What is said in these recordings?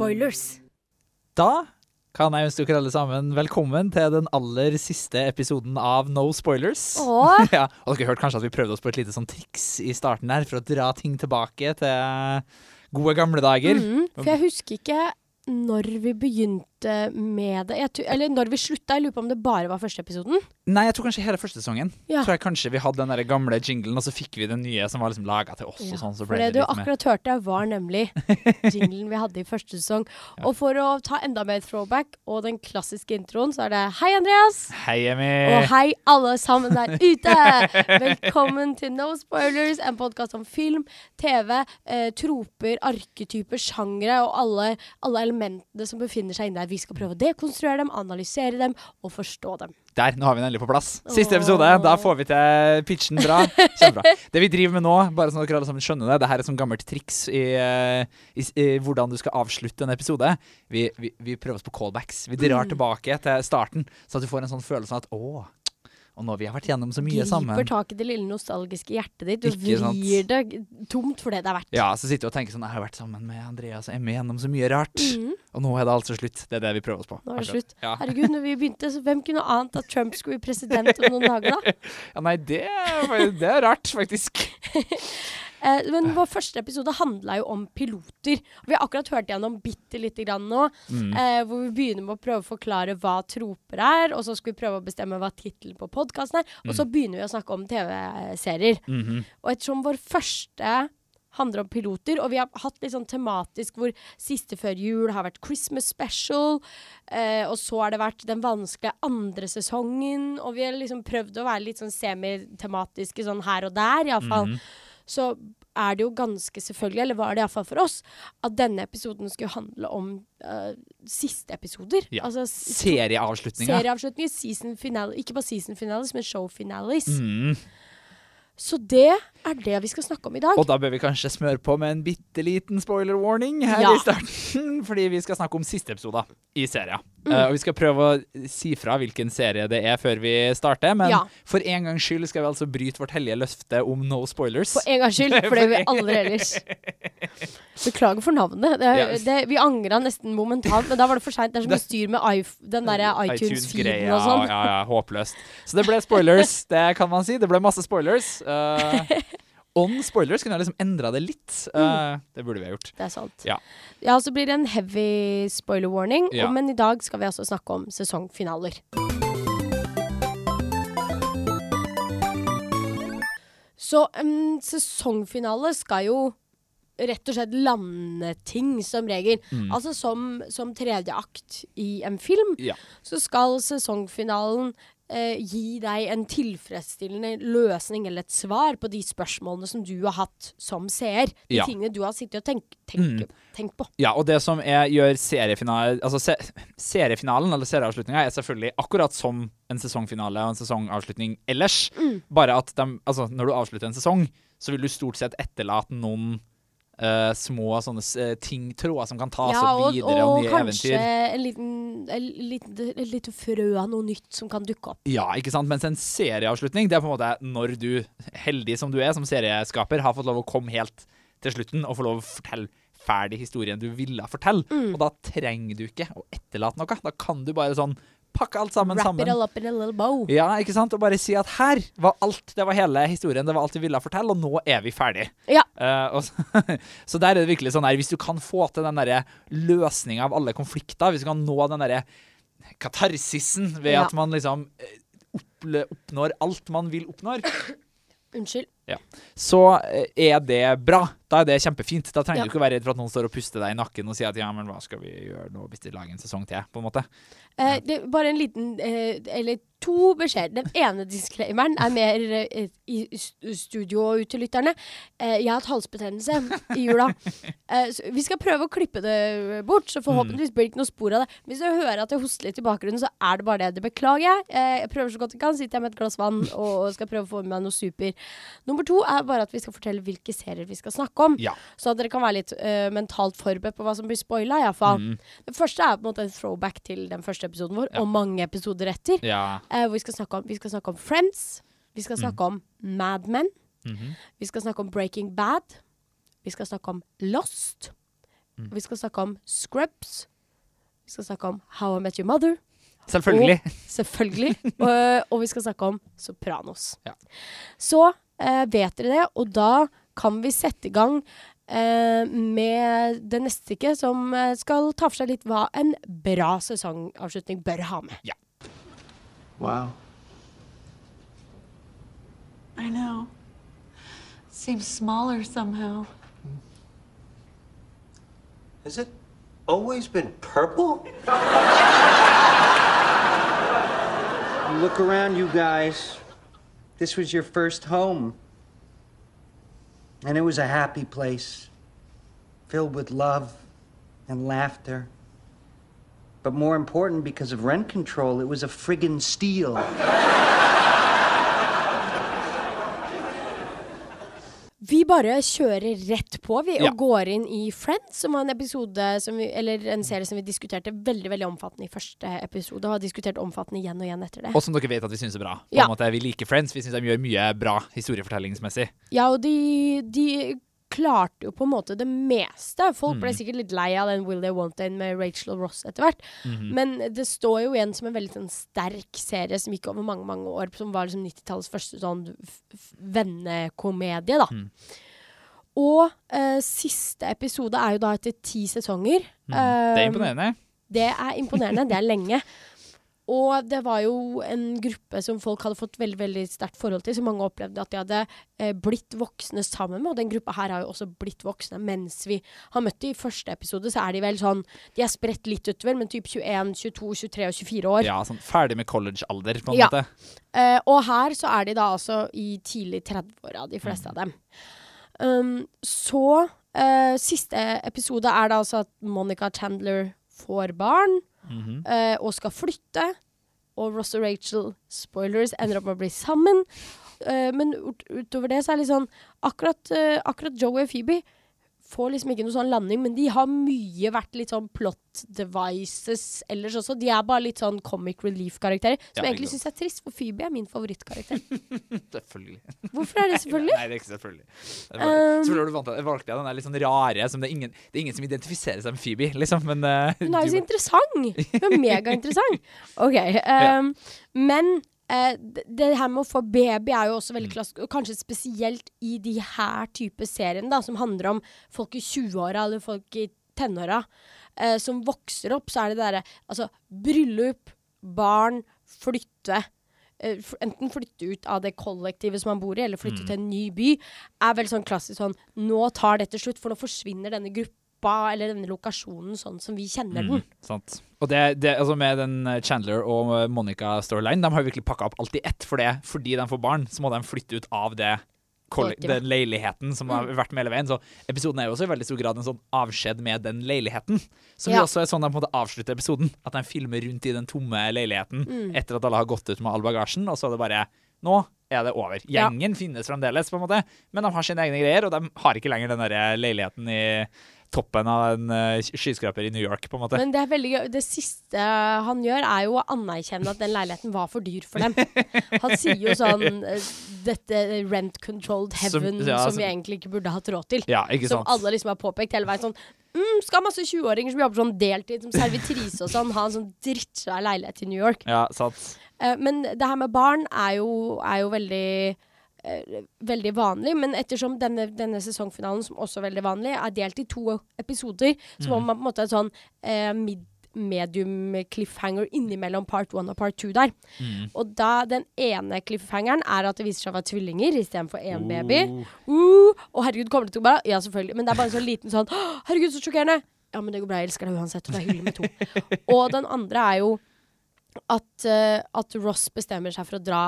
spoilers. Da kan jeg ønske dere alle sammen velkommen til den aller siste episoden av No Spoilers. Åh. ja, og dere hørte kanskje at vi prøvde oss på et lite sånn triks i starten her for å dra ting tilbake til gode gamle dager. Mm, for jeg husker ikke når vi begynte med det. Jeg, tror- eller når vi slutta. Jeg lurer på om det bare var første episoden. Nei, jeg tror kanskje hele første sesongen. Ja. Tror jeg kanskje vi hadde den der gamle jinglen, og så fikk vi den nye som var liksom laga til oss. Ja, og sånn, så For det det du akkurat hørte, var nemlig jinglen vi hadde i første sesong. Og for å ta enda mer throwback og den klassiske introen, så er det Hei, Andreas! Hei, Emmy! Og hei, alle sammen der ute! Velkommen til No Spoilers, en podkast om film, TV, eh, troper, arketyper, sjangre og alle, alle elementene som befinner seg inni der. Vi skal prøve å dekonstruere dem, analysere dem og forstå dem. Der, nå har vi den endelig på plass. Siste episode. Da får vi til pitchen bra. Kjempebra. Det vi driver med nå, bare sånn at dere alle sammen skjønner det, det her er et sånt gammelt triks i, eh, i, i hvordan du skal avslutte en episode. Vi, vi, vi prøver oss på callbacks. Vi drar Mm. tilbake til starten, så at du får en sånn følelse av at å, og nå vi har vært gjennom så mye sammen. Griper tak i det lille nostalgiske hjertet ditt og vrir det tomt for det det er verdt. Ja, så sitter du og tenker sånn Jeg har vært sammen med Andreas og Emmy gjennom så mye rart. Mhm. Og nå er det altså slutt. Det er det vi prøver oss på. Nå er det slutt. Ja. Herregud, når vi begynte, så hvem kunne ant at Trump skulle bli president om noen dager, da? ja, nei, det, det er rart, faktisk. Eh, men vår første episode handla jo om piloter. Vi har akkurat hørt gjennom bitte lite grann nå, Mm. eh, hvor vi begynner med å prøve å forklare hva troper er, og så skal vi prøve å bestemme hva tittelen på podkasten er, og så begynner vi å snakke om TV-serier. Mhm. Og ettersom vår første handler om piloter, og vi har hatt litt sånn tematisk hvor siste før jul har vært Christmas special, eh, og så har det vært den vanskelige andre sesongen, og vi har liksom prøvd å være litt sånn semitematiske sånn her og der, iallfall. Mhm. Så er det jo ganske selvfølgelig, eller var det iallfall for oss, at denne episoden skulle handle om uh, siste episoder. Ja. Altså serieavslutninger. Serieavslutninger, season finale, ikke bare season finales, men show finales. Mm. Så det er det vi skal snakke om i dag. Og da bør vi kanskje smøre på med en bitte liten spoiler warning her Ja. i starten. Fordi vi skal snakke om siste episode i serien. Mm. Uh, og vi skal prøve å si fra hvilken serie det er før vi starter. Men Ja. for en gangs skyld skal vi altså bryte vårt hellige løfte om no spoilers. For en gangs skyld, for det vi aldri ellers. Beklager for navnet. Det, yes. det, vi angra nesten momentant, men da var det for seint. Det er så mye styr med I, den derre iTunes-feeden iTunes-greia, og sånn. Ja, ja, håpløst. Så det ble spoilers, det kan man si. Det ble masse spoilers. Uh, on spoilers kunne jeg liksom endra det litt. Mm. det burde vi ha gjort. Det er sant. Ja. Ja, så blir det en heavy spoiler warning, Ja. og, men i dag skal vi altså snakke om sesongfinaler. Så en sesongfinale skal jo rett og slett lande ting, som regel. Mm. Altså som, som tredje akt i en film, Ja. så skal sesongfinalen eh, gi deg en tilfredsstillende løsning eller et svar på de spørsmålene som du har hatt som seer. De Ja. tingene du har sittet og tenkt, tenk, mm. tenk på. Ja, og det som gjør seriefinalen, altså se, seriefinalen, eller serieavslutninga, er selvfølgelig akkurat som en sesongfinale og en sesongavslutning ellers. Mm. Bare at de, altså, når du avslutter en sesong, så vil du stort sett etterlate noen eh, små sånne uh, ting, tråder som kan tas ja, opp videre, og, og nye kanskje eventyr. en liten, en liten, et lite frø av noe nytt som kan dukke opp. Ja, ikke sant? Mens en serieavslutning, det er på en måte når du, heldig som du er som serieskaper, har fått lov å komme helt til slutten og få lov å fortelle ferdig historien du ville fortelle. Mm. Og da trenger du ikke å etterlate noe. Da kan du bare sånn pakke alt sammen Wrap sammen. it all up in a little bow. Ja, ikke sant? Og bare si at her var alt, det var hele historien, det var alt vi ville fortelle, og nå er vi ferdig. Ja. Uh, så, så der er det virkelig sånn her, hvis du kan få til den derre løsninga av alle konflikter, hvis du kan nå den derre katarsisen ved Ja. at man liksom eh, oppnår alt man vil oppnår, Unnskyld. Så eh, er det bra. Da er det kjempefint. Da trenger Ja. du ikke være redd for at noen står og puster deg i nakken og sier at ja, men hva skal vi gjøre nå hvis de lager en sesong til, på en måte. Eh, det, bare en liten eh, Eller to beskjeder. Den ene disclaimeren er mer eh, i studio og ut til lytterne. Eh, jeg har hatt halsbetennelse i jula. Eh, vi skal prøve å klippe det bort, så forhåpentligvis blir det ikke noe spor av det. Hvis du hører at jeg hoster litt i bakgrunnen, så er det bare det. Det beklager jeg. Eh, jeg prøver så godt jeg kan. Sitter jeg med et glass vann og skal prøve å få med meg noe super. Nummer to er bare at vi skal fortelle hvilke serier vi skal snakke om. Ja. Så at dere kan være litt uh, mentalt forberedt på hva som blir spoila, iallfall. Mm. Det første er på en måte en throwback til den første episoden vår, Ja. og mange episoder etter. Ja. Uh, hvor vi skal om, vi skal snakke om Friends. Vi skal snakke om Mad Men. Mhm. Vi skal snakke om Breaking Bad. Vi skal snakke om Lost. og vi skal snakke om Scrubs. Vi skal snakke om How I Met Your Mother. Selvfølgelig. Selvfølgelig. og, og vi skal snakke om Sopranos. Ja. Så eh, vet dere det, og da kan vi sette i gang eh, med det neste stykket, som eh, skal ta for seg litt hva en bra sesongavslutning bør ha med. Ja. Wow. I know. Seems smaller somehow. Has it always been purple? Look around, you guys. This was your first home. And it was a happy place, filled with love and laughter. But more important, because of rent control, it was a friggin' steal. Vi bare kjører rett på, vi, og Ja. går inn i Friends, som var en episode som vi, Eller en serie som vi diskuterte veldig veldig omfattende i første episode, og har diskutert omfattende igjen og igjen etter det. Og som dere vet at vi syns er bra. På Ja. en måte, Vi liker Friends. Vi syns de gjør mye bra historiefortellingsmessig. Ja, og de, de klarte jo på en måte det meste. Folk ble sikkert litt lei av den Will They Want They med Rachel Ross etter hvert. Men det står jo igjen som en veldig sånn sterk serie som gikk over mange mange år. Som var liksom 90-tallets første sånn vennekomedie, da. Og uh, siste episode er jo da etter ti sesonger. Det er Um, imponerende. det er imponerende. Det er lenge. Og det var jo en gruppe som folk hadde fått veldig veldig sterkt forhold til, som mange opplevde at de hadde eh, blitt voksne sammen med. Og den gruppa her har jo også blitt voksne mens vi har møtt dem. I første episode så er de vel sånn De er spredt litt utover, men typ 21, 22, 23 og 24 år. Ja, sånn Ferdig med college-alder, på en Ja. måte. Eh, og her så er de da altså i tidlig 30-åra, de fleste av dem. Um, så eh, Siste episode er da altså at Monica Chandler får barn Eh, og skal flytte. Og Ross og Rachel, spoilers, ender opp med å bli sammen. Uh, men ut utover det så er det litt sånn Akkurat, uh, akkurat Joey og Phoebe får liksom ikke noe sånn landing, men de har mye vært litt sånn plot devices ellers også. De er bare litt sånn comic relief-karakterer, som Ja, jeg egentlig syns er trist, for Phoebe er min favorittkarakter. Selvfølgelig. Hvorfor er det selvfølgelig? Nei, det er ikke selvfølgelig. Det var, Um, selvfølgelig vant valgte jeg den der litt sånn rare som det er ingen, det er ingen som identifiserer seg med Phoebe, liksom, men uh, Hun er jo så interessant! Hun er megainteressant. OK. Um, Men eh, det, her med å få baby er jo også veldig klassisk, og kanskje spesielt i de her type seriene, da, som handler om folk i 20-åra eller folk i tenåra eh, som vokser opp, så er det det derre Altså, bryllup, barn, flytte. eh, enten flytte ut av det kollektivet som man bor i, eller flytte til en ny by, er vel sånn klassisk sånn Nå tar dette slutt, for nå forsvinner denne gruppa eller denne lokasjonen sånn som vi kjenner den. Sant. Og det, det, altså med den eh, Chandler og eh, Monica-storyline, de har virkelig pakka opp alt i ett. For det, fordi de får barn, så må de flytte ut av det den leiligheten som har vært med hele veien. Så episoden er jo også i veldig stor grad en sånn avskjed med den leiligheten. Som Ja. også er sånn de på en måte avslutter episoden. At de filmer rundt i den tomme leiligheten etter at alle har gått ut med all bagasjen, og så er det bare Nå er det over. Ja. Gjengen finnes fremdeles, på en måte, men de har sine egne greier, og de har ikke lenger den der leiligheten i toppen av en eh, skyskraper i New York, på en måte. Men det er veldig gøy. Det siste han gjør, er jo å anerkjenne at den leiligheten var for dyr for dem. Han sier jo sånn eh, Dette rent controlled heaven som, ja, som- vi egentlig ikke burde hatt råd til. Ja, ikke Som alle liksom har påpekt hele veien sånn mm, Skal masse 20-åringer som jobber sånn deltid som servitrise og sånn, ha en sånn drittsvær leilighet i New York? Ja, sant. Uh, men det her med barn er jo, er jo veldig Veldig vanlig, men ettersom denne, denne sesongfinalen, som også er veldig vanlig, er delt i to episoder, så må man på en måte ha sånn eh, mid medium cliffhanger innimellom part one og part two der. Og da den ene cliffhangeren er at det viser seg å være tvillinger istedenfor én baby. Uh, og herregud, kommer det til å bare Ja, selvfølgelig. Men det er bare en sånn liten sånn Herregud, så sjokkerende! Ja, men det går bra. Jeg elsker deg uansett. Og det er hyggelig med to. og den andre er jo at, uh, at Ross bestemmer seg for å dra,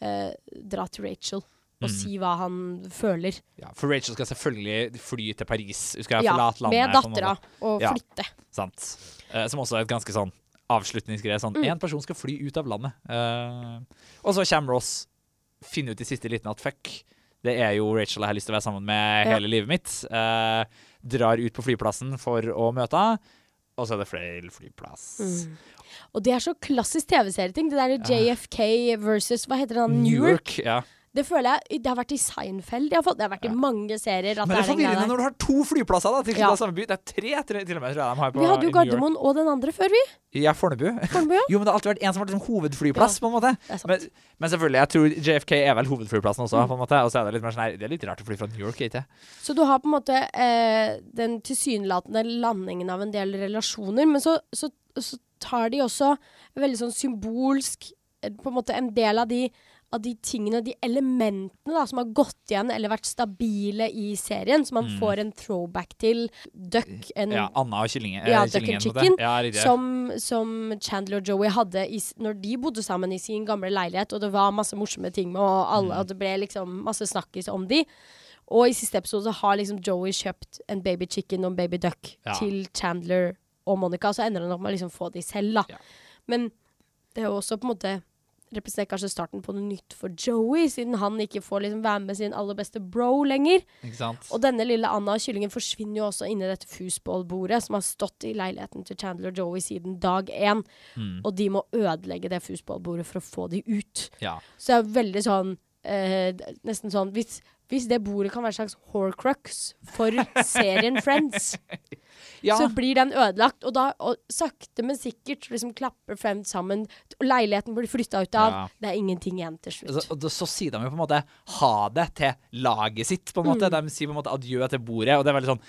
eh, dra til Rachel og si hva han føler. Ja, for Rachel skal selvfølgelig fly til Paris. Hun skal Ja, forlate landet. med dattera og Ja. flytte. Sant. Eh, som også er et ganske sånn avslutningsgreie. Sånn, Én person skal fly ut av landet. Eh, og så kommer Ross, finner ut i siste liten at fuck, det er jo Rachel jeg har lyst til å være sammen med hele livet mitt. Eh, drar ut på flyplassen for å møte henne, og så er det feil flyplass. Og det er så klassisk TV-serieting. Det der JFK versus Hva heter det? Newark. Newark. Ja. Det føler jeg Det har vært i Seinfeld, iallfall. Det har vært i mange serier. Men det er forvirrende når du har to flyplasser da, til Ja. samme by. Det er tre til, til og med, tror jeg de har på Vi hadde jo. Gardermoen og den andre før, vi. Ja, Fornebu. Fornebu, ja. Jo, men det har alltid vært en som har vært sånn hovedflyplass, Ja, på en måte. Men, men selvfølgelig, jeg tror JFK er vel hovedflyplassen også, Mm. på en måte. Og så er det litt mer sånn her, det er litt rart å fly fra New York, ikke Så du har på en måte eh, den tilsynelatende landingen av en del relasjoner, men så, så, så tar de også veldig sånn symbolsk eh, På en måte en del av de, av de tingene, de elementene da, som har gått igjen eller vært stabile i serien, så man får en throwback til Duck, en Mm. Ja, Anna og kyllingen. Ja, eh, Duck and. Chicken, Ja, som, som Chandler og Joey hadde i, når de bodde sammen i sin gamle leilighet, og det var masse morsomme ting med, og, alle, Mm. og det ble liksom masse snakkis om de. Og i siste episode så har liksom Joey kjøpt en baby chicken og en baby duck Ja. til Chandler og Monica, og så ender han opp med å liksom få de selv, da. Ja. Men det er jo også på en måte representerer kanskje starten på noe nytt for Joey, siden han ikke får liksom være med sin aller beste bro lenger. Ikke sant? Og denne lille Anna og kyllingen forsvinner jo også inni dette foosballbordet som har stått i leiligheten til Chandler og Joey siden dag én. Mm. Og de må ødelegge det foosballbordet for å få de ut. Ja. Så det er veldig sånn eh, Nesten sånn hvis, hvis det bordet kan være en slags horcrux for serien Friends, ja. så blir den ødelagt. Og da, og sakte, men sikkert, liksom klapper Friends sammen. Og leiligheten blir flytta ut av. Ja. Det er ingenting igjen til slutt. Så, da- så sier de jo på en måte ha det til laget sitt, på en måte. Mm. De sier på en måte adjø til bordet, og det er veldig sånn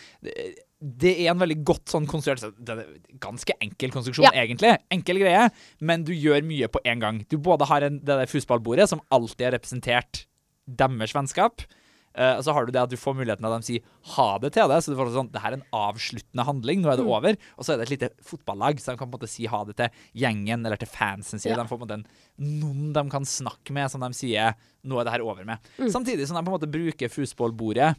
det- er en veldig godt sånn konstruert er ganske enkel konstruksjon, Ja. egentlig. Enkel greie, men du gjør mye på en gang. Du både har en, det der fotballbordet, som alltid har representert deres vennskap. Eh, og så har du det at du får muligheten av at de sier ha det til deg. Så du får sånn, det her er en avsluttende handling, nå er det Mm. over. Og så er det et lite fotballag, så de kan på en måte si ha det til gjengen eller til fansen sin. Ja. De får på en måte en, noen de kan snakke med, som de sier nå er det her over med. Mm. Samtidig som de på en måte bruker fusballbordet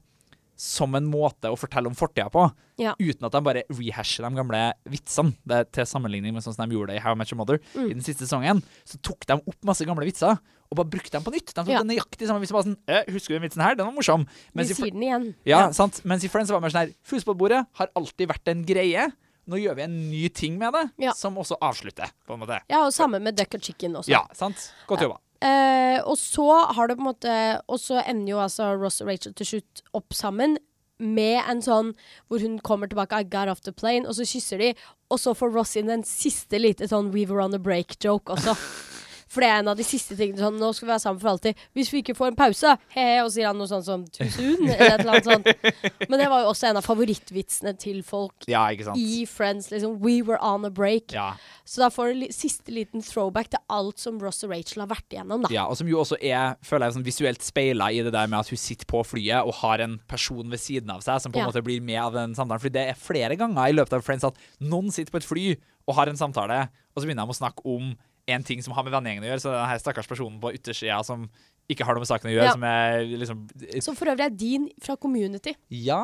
som en måte å fortelle om fortida på, Ja. uten at de bare rehasher de gamle vitsene. Det er til sammenligning med sånn som de gjorde det i How I Met Your Mother Mm. i den siste sesongen. Så tok de opp masse gamle vitser og bare brukte dem på nytt. De tok Ja. nøyaktig samme vitsen. Bare sånn, eh, 'Husker du den vitsen her? Den var morsom.' Mens i, sier den igjen. ja, sant? Mens i Friends var det mer sånn her Fusballbordet har alltid vært en greie. Nå gjør vi en ny ting med det, Ja. som også avslutter, på en måte. Ja, og samme med Duck and Chicken også. Ja, sant? Godt jobba. Eh, og så har det på en måte Og så ender jo altså Ross og Rachel til slutt opp sammen med en sånn hvor hun kommer tilbake I got off the plane, og så kysser de. Og så får Ross inn en siste lite sånn We were on a break-joke også. For det er en av de siste tingene sånn Nå skal vi være sammen for alltid. Hvis vi ikke får en pause, he-he, og sier han noe sånt som tusen, eller et eller annet sånt. Men det var jo også en av favorittvitsene til folk Ja, i Friends. Liksom We were on a break. Ja. Så da får du siste liten throwback til alt som Ross og Rachel har vært igjennom, da. Ja, og som jo også er føler jeg, sånn visuelt speila i det der med at hun sitter på flyet og har en person ved siden av seg som på en Ja. måte blir med av den samtalen. Fordi det er flere ganger i løpet av Friends at noen sitter på et fly og har en samtale, og så begynner de å snakke om en ting som har med vennegjengen å gjøre. Så det den her stakkars personen på yttersida som ikke har noe med saken å gjøre, Ja. som er liksom Som for øvrig er din fra Community. Ja,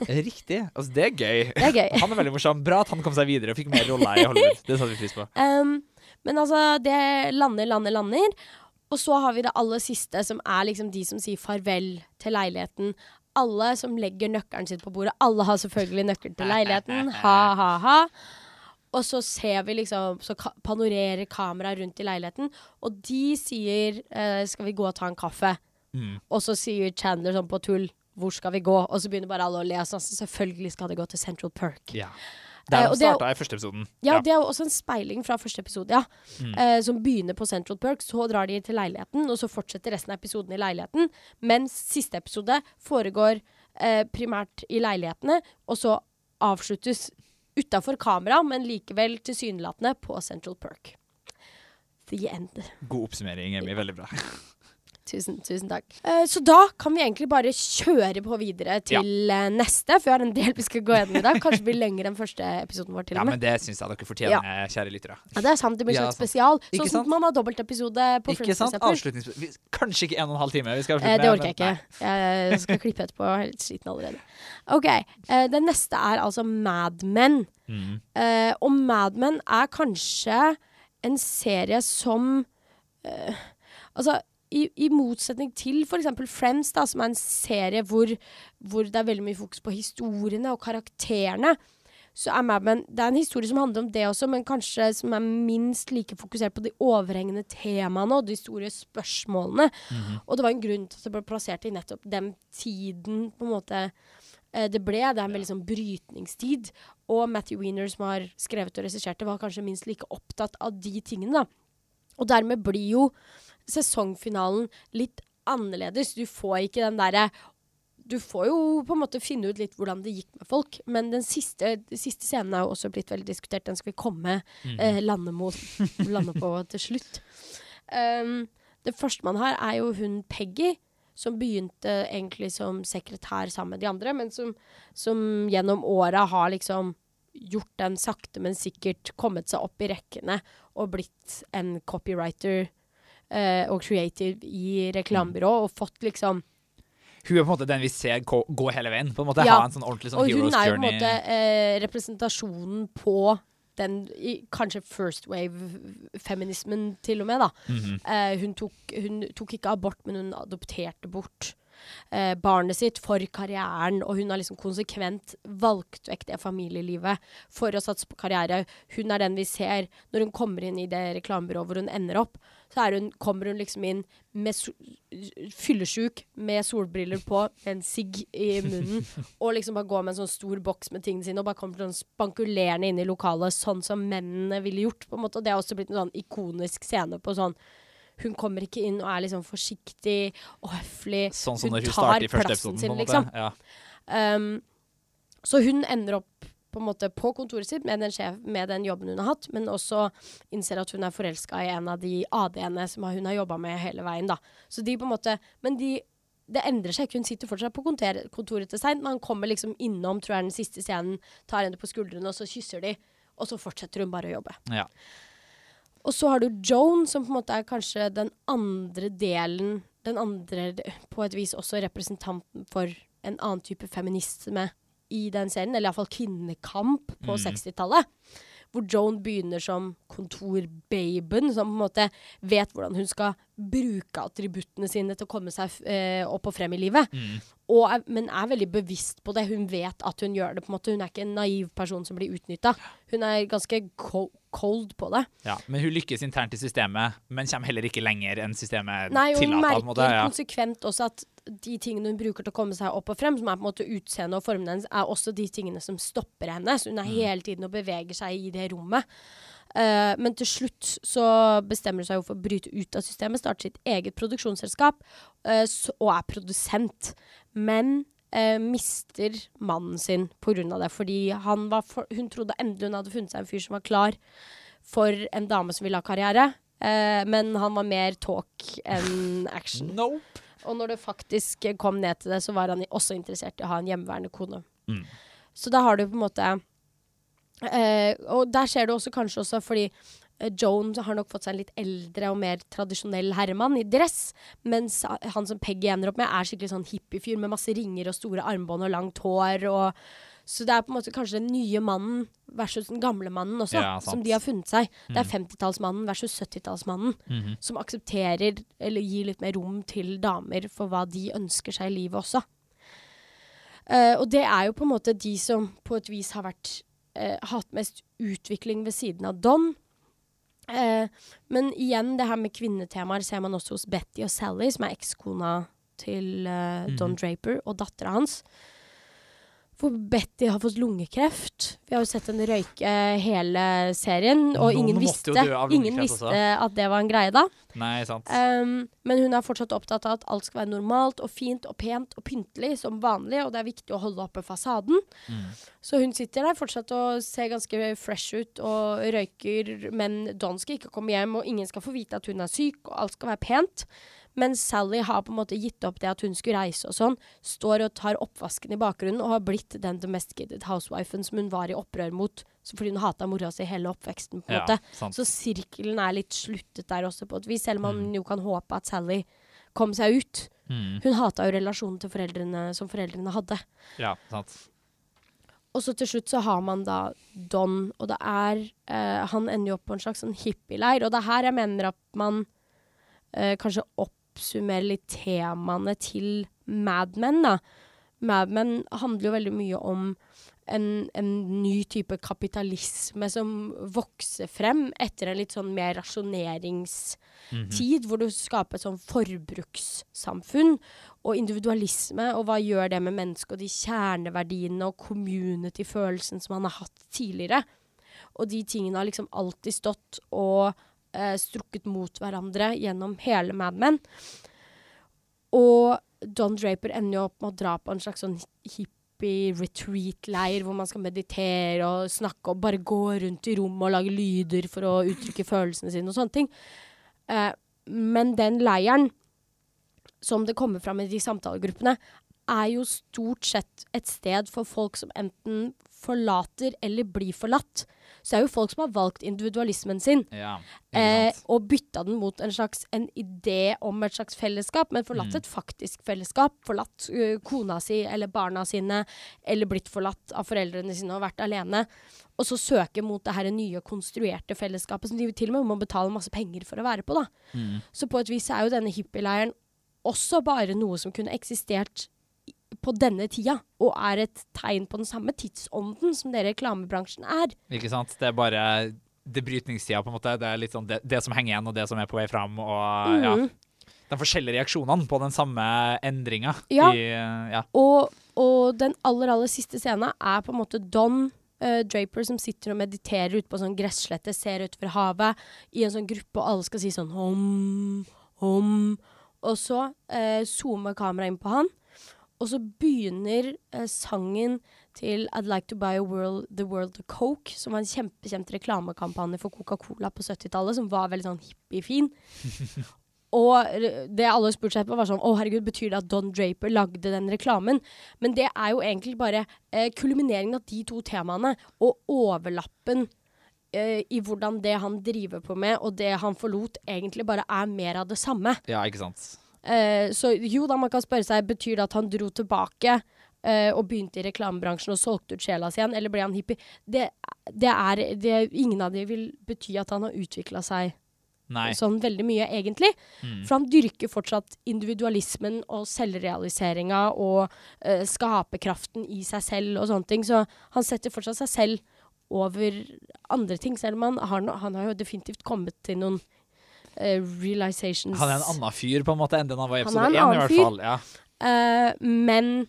riktig. Altså, det er gøy. Det er gøy. Han er veldig morsom. Bra at han kom seg videre og fikk mer roller i Hollywood. Det satte vi pris på. Um, men altså, det lander, lander, lander. Og så har vi det aller siste, som er liksom de som sier farvel til leiligheten. Alle som legger nøkkelen sin på bordet. Alle har selvfølgelig nøkkel til leiligheten. Ha, ha, ha. Og så ser vi liksom Så ka panorerer kameraet rundt i leiligheten, og de sier eh, 'Skal vi gå og ta en kaffe?' Mm. Og så sier Chandler sånn på tull 'Hvor skal vi gå?' Og så begynner bare alle å le. Så selvfølgelig skal de gå til Central Perk. Ja. Eh, Der og de det starta i første episoden. Ja, det er jo også en speiling fra første episode, ja. Mm. Eh, som begynner på Central Perk, så drar de til leiligheten, og så fortsetter resten av episoden i leiligheten. Mens siste episode foregår eh, primært i leilighetene, og så avsluttes utafor kamera, men likevel tilsynelatende på Central Perk. The end. God oppsummering, Emmy. Veldig bra. Tusen, tusen takk. Uh, så da kan vi egentlig bare kjøre på videre til ja. neste, for vi har en del vi skal gå gjennom i dag. Kanskje blir lengre enn første episoden vår, til og med. Ja, men det syns jeg dere fortjener, kjære lyttere. Ja, det er sant. Det blir Ja, sånn spesial. Sånn som man har dobbeltepisode på Ikke sant? eksempel. Kanskje ikke en og en halv time. Vi skal Eh, det orker jeg ikke. Jeg skal klippe etterpå. Jeg er litt sliten allerede. OK. Uh, den neste er altså Mad Men. Mm. Uh, og Mad Men er kanskje en serie som uh, Altså, i, i motsetning til f.eks. Friends, da, som er en serie hvor, hvor det er veldig mye fokus på historiene og karakterene, så er Mad Men Det er en historie som handler om det også, men kanskje som er minst like fokusert på de overhengende temaene og de store spørsmålene. Og det var en grunn til at det ble plassert i nettopp den tiden på en måte eh, det ble. Det er en veldig sånn brytningstid. Og Matthew Wiener, som har skrevet og regissert det, var kanskje minst like opptatt av de tingene, da. Og dermed blir jo sesongfinalen litt annerledes. Du får ikke den derre du får jo på en måte finne ut litt hvordan det gikk med folk, men den siste, den siste scenen er jo også blitt veldig diskutert. Den skal vi komme eh, lande, mot, lande på til slutt. Um, det første man har, er jo hun Peggy, som begynte egentlig som sekretær sammen med de andre, men som, som gjennom åra har liksom gjort den sakte, men sikkert kommet seg opp i rekkene og blitt en copywriter eh, og creative i reklamebyrå, og fått liksom Hun er på en måte den vi ser gå, gå hele veien. På en måte Ja. Ha en sånn ordentlig sånn Og hun er jo på en måte eh, representasjonen på den i, kanskje first wave-feminismen, til og med. da. Mhm. Eh, hun, tok, hun tok ikke abort, men hun adopterte bort eh, barnet sitt for karrieren. Og hun har liksom konsekvent valgt vekk det familielivet for å satse på karriere. Hun er den vi ser når hun kommer inn i det reklamebyrået hvor hun ender opp. Så hun, kommer hun liksom inn med so fyllesjuk med solbriller på, med en sigg i munnen, og liksom bare går med en sånn stor boks med tingene sine og bare kommer sånn spankulerende inn i lokalet, sånn som mennene ville gjort. på en måte. Og det har også blitt en sånn ikonisk scene på sånn hun kommer ikke inn og er liksom forsiktig og høflig. Sånn som hun hun tar plassen sin, liksom. Ja. Um, så hun ender opp på en måte på kontoret sitt med den, sjef, med den jobben hun har hatt, men også innser at hun er forelska i en av de AD-ene som hun har jobba med hele veien. da. Så de på en måte, Men de, det endrer seg ikke. Hun sitter fortsatt på kontoret til Stein, men han kommer liksom innom, tror jeg, den siste scenen, tar henne på skuldrene, og så kysser de, og så fortsetter hun bare å jobbe. Ja. Og så har du Joan, som på en måte er kanskje den andre delen Den andre, på et vis også representanten for en annen type feminisme i den serien, eller iallfall kvinnekamp på 60-tallet. Hvor Joan begynner som kontorbaben, som på en måte vet hvordan hun skal bruke attributtene sine til å komme seg eh, opp og frem i livet. Og er, men er veldig bevisst på det. Hun vet at hun gjør det. på en måte. Hun er ikke en naiv person som blir utnytta. Hun er ganske cold på det. Ja, men hun lykkes internt i systemet, men kommer heller ikke lenger enn systemet Nei, og hun tillater. merker ja. konsekvent også at de tingene hun bruker til å komme seg opp og frem, som er på en måte utseendet og formen hennes, er også de tingene som stopper henne. Så hun er Mm. hele tiden og beveger seg i det rommet. Uh, men til slutt så bestemmer hun seg for å bryte ut av systemet, starte sitt eget produksjonsselskap, uh, og er produsent. Men uh, mister mannen sin av det, fordi han var for, hun trodde endelig hun hadde funnet seg en fyr som var klar for en dame som ville ha karriere. Men han var mer talk enn action. Nope. Og når det faktisk kom ned til det, så var han også interessert i å ha en hjemmeværende kone. Mm. Så da har du på en måte eh, Og der ser du også kanskje også fordi eh, Joan har nok fått seg en litt eldre og mer tradisjonell herremann i dress, mens han som Peggy ender opp med, er skikkelig sånn hippiefyr med masse ringer og store armbånd og langt hår. Og, så det er på en måte kanskje den nye mannen versus den gamle mannen også, Ja, som de har funnet seg. Det er 50-tallsmannen versus 70-tallsmannen Mhm. som aksepterer eller gir litt mer rom til damer for hva de ønsker seg i livet også. Uh, og det er jo på en måte de som på et vis har vært uh, hatt mest utvikling ved siden av Don. Uh, men igjen, det her med kvinnetemaer ser man også hos Betty og Sally, som er ekskona til Don Draper, og dattera hans. Hvor Betty har fått lungekreft. Vi har jo sett henne røyke hele serien, og ingen visste, ingen visste at det var en greie da. Nei, sant. Um, men hun er fortsatt opptatt av at alt skal være normalt og fint og pent og pyntelig som vanlig, og det er viktig å holde oppe fasaden. Mm. Så hun sitter der fortsatt og ser ganske fresh ut og røyker, men Don skal ikke komme hjem, og ingen skal få vite at hun er syk, og alt skal være pent. Men Sally har på en måte gitt opp det at hun skulle reise og sånn, står og tar oppvasken i bakgrunnen og har blitt den domesticated housewifen som hun var i opprør mot, fordi hun hata mora si hele oppveksten, på en Ja, måte. sant. Så sirkelen er litt sluttet der også, på et vis, selv om man jo kan håpe at Sally kom seg ut. Mm. Hun hata jo relasjonen til foreldrene som foreldrene hadde. Ja, sant. Og så til slutt så har man da Don, og det er eh, Han ender jo opp på en slags sånn hippieleir, og det er her jeg mener at man eh, kanskje oppsummerer litt temaene til Mad Men, da. Mad Men handler jo veldig mye om en, en ny type kapitalisme som vokser frem etter en litt sånn mer rasjoneringstid, hvor du skaper et sånn forbrukssamfunn og individualisme, og hva gjør det med mennesket og de kjerneverdiene og community-følelsen som han har hatt tidligere. Og de tingene har liksom alltid stått og eh, strukket mot hverandre gjennom hele Mad Men. Og Don Draper ender jo opp med å dra på en slags sånn hippie retreat-leir hvor man skal meditere og snakke og bare gå rundt i rommet og lage lyder for å uttrykke følelsene sine og sånne ting. Eh, men den leiren, som det kommer fram i de samtalegruppene, er jo stort sett et sted for folk som enten forlater eller blir forlatt. Så er jo folk som har valgt individualismen sin Ja, eh, og bytta den mot en slags en idé om et slags fellesskap, men forlatt Mm. et faktisk fellesskap. Forlatt uh, kona si eller barna sine, eller blitt forlatt av foreldrene sine og vært alene. Og så søke mot det her nye konstruerte fellesskapet som de til og med må betale masse penger for å være på. da. Mm. Så på et vis er jo denne hippieleiren også bare noe som kunne eksistert på denne tida, og er et tegn på den samme tidsånden som det reklamebransjen er. Ikke sant? Det er bare det brytningstida, på en måte. Det er litt sånn det, det som henger igjen, og det som er på vei fram. Og ja, Mhm. de forskjellige reaksjonene på den samme endringa. Ja. I, ja. Og, og den aller, aller siste scenen er på en måte Don uh, Draper som sitter og mediterer ute på sånn gresslette, ser utover havet i en sånn gruppe, og alle skal si sånn om, om. Og så eh, zoomer kameraet inn på han, og så begynner eh, sangen til I'd Like To Buy a world, The World of Coke, som var en kjempekjent reklamekampanje for Coca-Cola på 70-tallet, som var veldig sånn hippiefin. Og det alle spurte seg på, var sånn Å, herregud, betyr det at Don Draper lagde den reklamen? Men det er jo egentlig bare eh, kulmineringen av de to temaene, og overlappen eh, i hvordan det han driver på med, og det han forlot, egentlig bare er mer av det samme. ja, ikke sant. Eh, så jo da, man kan spørre seg, betyr det at han dro tilbake eh, og begynte i reklamebransjen og solgte ut sjela si igjen, eller ble han hippie? Det, det er det, Ingen av de vil bety at han har utvikla seg Nei. sånn veldig mye, egentlig. Mm. For han dyrker fortsatt individualismen og selvrealiseringa og eh, skaperkraften i seg selv og sånne ting. Så han setter fortsatt seg selv over andre ting, selv om han har, no, han har jo definitivt kommet til noen realizations. Han er en annen fyr, på en måte, enn den han var i episode en én, i hvert fall. Ja. Uh, men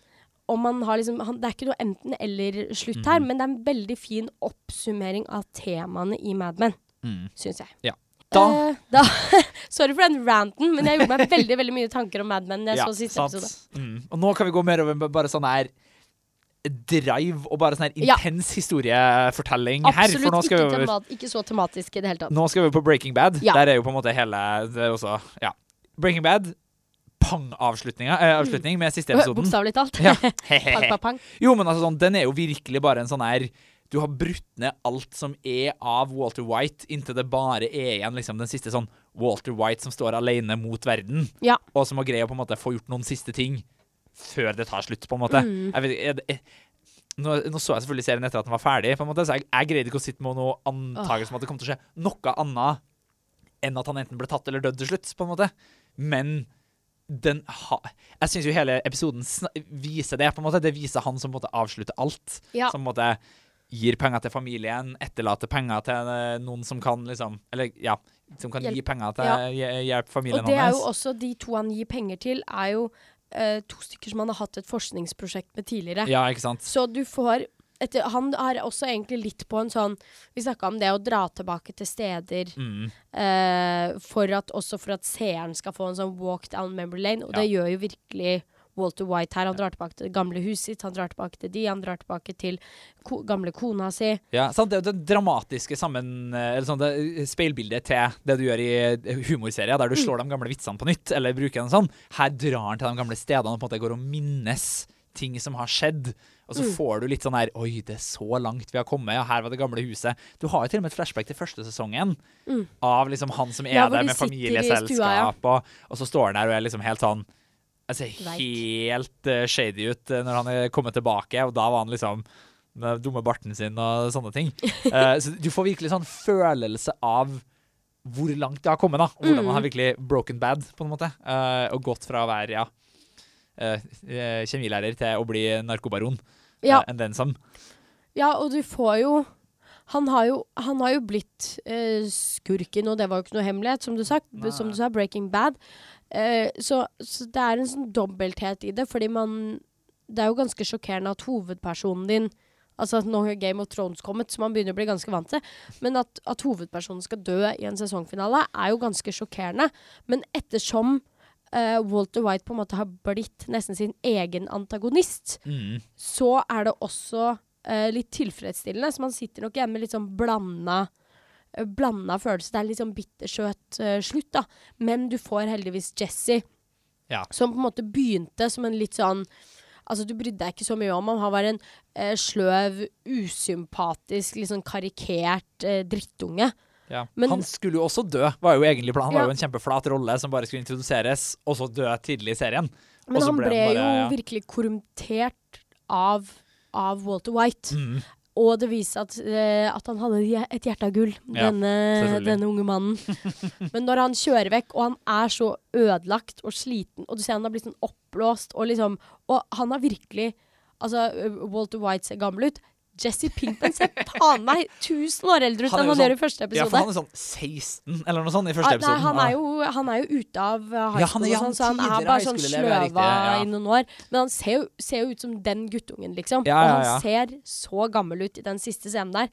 om man har liksom han, Det er ikke noe enten-eller-slutt her, Mhm. men det er en veldig fin oppsummering av temaene i Mad Men, Mm. syns jeg. Ja. Da Uh, da Sorry for den ranten, men jeg gjorde meg veldig veldig mye tanker om Mad Men. Jeg ja, så siste sant. episode. Mm. Og nå kan vi gå mer over bare sånn her drive og bare sånn her Ja. intens historiefortelling her. Absolutt For nå skal ikke, vi over ikke så tematisk i det hele tatt. Nå skal vi på Breaking Bad. Ja. Der er jo på en måte hele det også, ja. Breaking Bad, pang-avslutning eh, med siste episoden. Bokstavelig talt. Ja. pang, pang, pang. jo, men altså sånn, den er jo virkelig bare en sånn her Du har brutt ned alt som er av Walter White, inntil det bare er igjen liksom den siste sånn Walter White som står alene mot verden, Ja. og som har greid å på en måte få gjort noen siste ting før det tar slutt, på en måte. Mm. Jeg vet, jeg, jeg, nå, nå så jeg selvfølgelig serien etter at den var ferdig, på en måte, så jeg, jeg greide ikke å sitte med noe antakelse om at det kom til å skje noe annet enn at han enten ble tatt eller dødd til slutt, på en måte. Men den ha, Jeg syns jo hele episoden viser det, på en måte. Det viser han som på en måte avslutter alt. Ja. Som på en måte gir penger til familien, etterlater penger til eh, noen som kan liksom Eller ja, som kan Hjelp. gi penger til Ja. hj- hjelpe familien Og det er jo også de to han gir penger til, er jo eh, to stykker som han har hatt et forskningsprosjekt med tidligere. Ja, ikke sant. Så du får etter, Han er også egentlig litt på en sånn Vi snakka om det å dra tilbake til steder Mm. eh, for at, også for at seeren skal få en sånn walk down memory lane, og det gjør jo virkelig Walter White her. Han drar tilbake til det gamle huset sitt, han drar tilbake til de, han drar tilbake til ko gamle kona si. Ja, sant? Det er jo det dramatiske sammen, eh, eller sånn, det speilbildet til det du gjør i eh, humorserier, der du Mm. slår de gamle vitsene på nytt, eller bruker en sånn. Her drar han til de gamle stedene og på en måte går og minnes ting som har skjedd. Og så Mm. får du litt sånn her Oi, det er så langt vi har kommet. Ja, her var det gamle huset. Du har jo til og med et flashback til første sesongen Mm. av liksom han som er Ja, der med familieselskap, stua, familieselskap, og, og så står han der og er liksom helt sånn Jeg ser helt uh, shady ut eh, når han er kommet tilbake, og da var han liksom med dumme barten sin og sånne ting. Uh, så du får virkelig sånn følelse av hvor langt det har kommet, da. Og hvordan Mm. man har virkelig broken bad, på en måte. Uh, og gått fra å være ja, kjemilærer til å bli narkobaron. Ja. enn den som. Ja, og du får jo Han har jo, han har jo blitt eh, skurken, og det var jo ikke noe hemmelighet, som du, sagt, som du sa. Breaking Bad. Eh, så, så det er en sånn dobbelthet i det, fordi man Det er jo ganske sjokkerende at hovedpersonen din Altså at nå har Game of Thrones kommet, så man begynner å bli ganske vant til. Men at, at hovedpersonen skal dø i en sesongfinale, er jo ganske sjokkerende. Men ettersom uh, Walter White på en måte har blitt nesten sin egen antagonist, Mm. så er det også uh, litt tilfredsstillende. Så man sitter nok igjen med litt sånn blanda Blanda følelse. Det er litt sånn bittersøt uh, slutt, da. Men du får heldigvis Jesse, Ja. som på en måte begynte som en litt sånn Altså, du brydde deg ikke så mye om ham. Han var en uh, sløv, usympatisk, litt sånn karikert uh, drittunge. Ja. Men- han skulle jo også dø, var jo egentlig planen. Han Ja. var jo en kjempeflat rolle som bare skulle introduseres, og så dø tidlig i serien. Men han ble ble, han bare- jo ja. virkelig korrumptert av, av Walter White. Mm. Og det viste at, eh, at han hadde et hjerte av gull, Ja, denne, denne unge mannen. Men når han kjører vekk, og han er så ødelagt og sliten, og du ser han har blitt sånn oppblåst, og liksom Og han har virkelig Altså, Walter White ser gammel ut. Jesse Pinkman ser faen meg 1000 år eldre ut Han enn han gjør sånn- i første Ja, for han er sånn 16 eller noe sånt i første Ah. Nei, han er, jo, han er jo ute av uh, high Ja, han sånn, så han han er bare sånn sløva ja. i noen år. Men han ser jo, ser jo ut som den guttungen, liksom. Og han ser så gammel ut i den siste scenen der.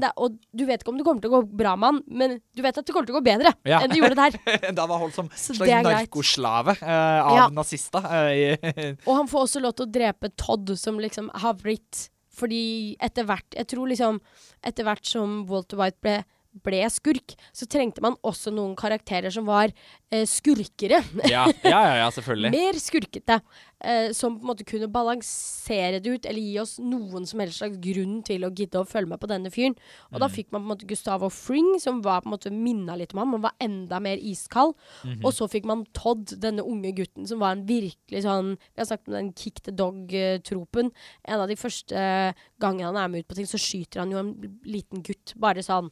Det, og du vet ikke om det kommer til å gå bra med han, men du vet at det kommer til å gå bedre Ja. enn det gjorde der. da var han holdt som slags narkoslave uh, av nazister. Uh, Og han får også lov til å drepe Todd, som liksom har blitt Fordi etter hvert Jeg tror liksom Etter hvert som Walter White ble, ble skurk, så trengte man også noen karakterer som var eh, skurkere. ja, ja, ja, selvfølgelig. Mer skurkete. Eh, som på en måte kunne balansere det ut, eller gi oss noen som helst slags grunn til å gidde å følge med på denne fyren. Og Mm. da fikk man på en måte Gustavo Fring, som var på en måte minna litt om ham, men var enda mer iskald. Mhm. Og så fikk man Todd, denne unge gutten, som var en virkelig sånn Vi har sagt om den kick the dog-tropen. En av de første gangene han er med ut på ting, så skyter han jo en liten gutt. Bare sånn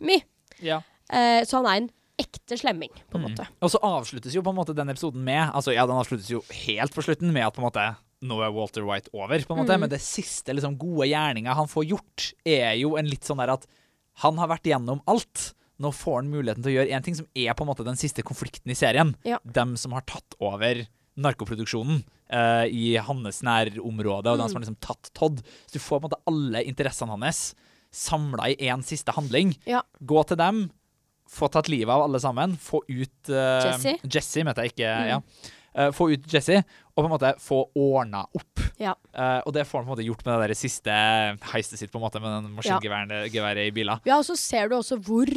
Mi. Ja. Eh, så han er en ekte slemming, på en Mm. måte. Og så avsluttes jo på en måte den episoden med Altså, ja, den avsluttes jo helt på slutten med at på en måte nå er Walter White over, på en måte. Mm. Men det siste liksom gode gjerninga han får gjort, er jo en litt sånn der at han har vært gjennom alt. Nå får han muligheten til å gjøre én ting som er på en måte den siste konflikten i serien. Ja. Dem som har tatt over narkoproduksjonen uh, i hans nærområde, og Mm. dem som har liksom tatt Todd. Så du får på en måte alle interessene hans samla i én siste handling. Ja. Gå til dem, få tatt livet av alle sammen, få ut uh, Jesse. Mente jeg ikke. Mm. Ja. Uh, få ut Jesse, og på en måte få ordna opp. Ja. Uh, og det får han på en måte gjort med det der siste heistet sitt, på en måte, med den maskingeværet ja. i bila. Ja, og så ser du også hvor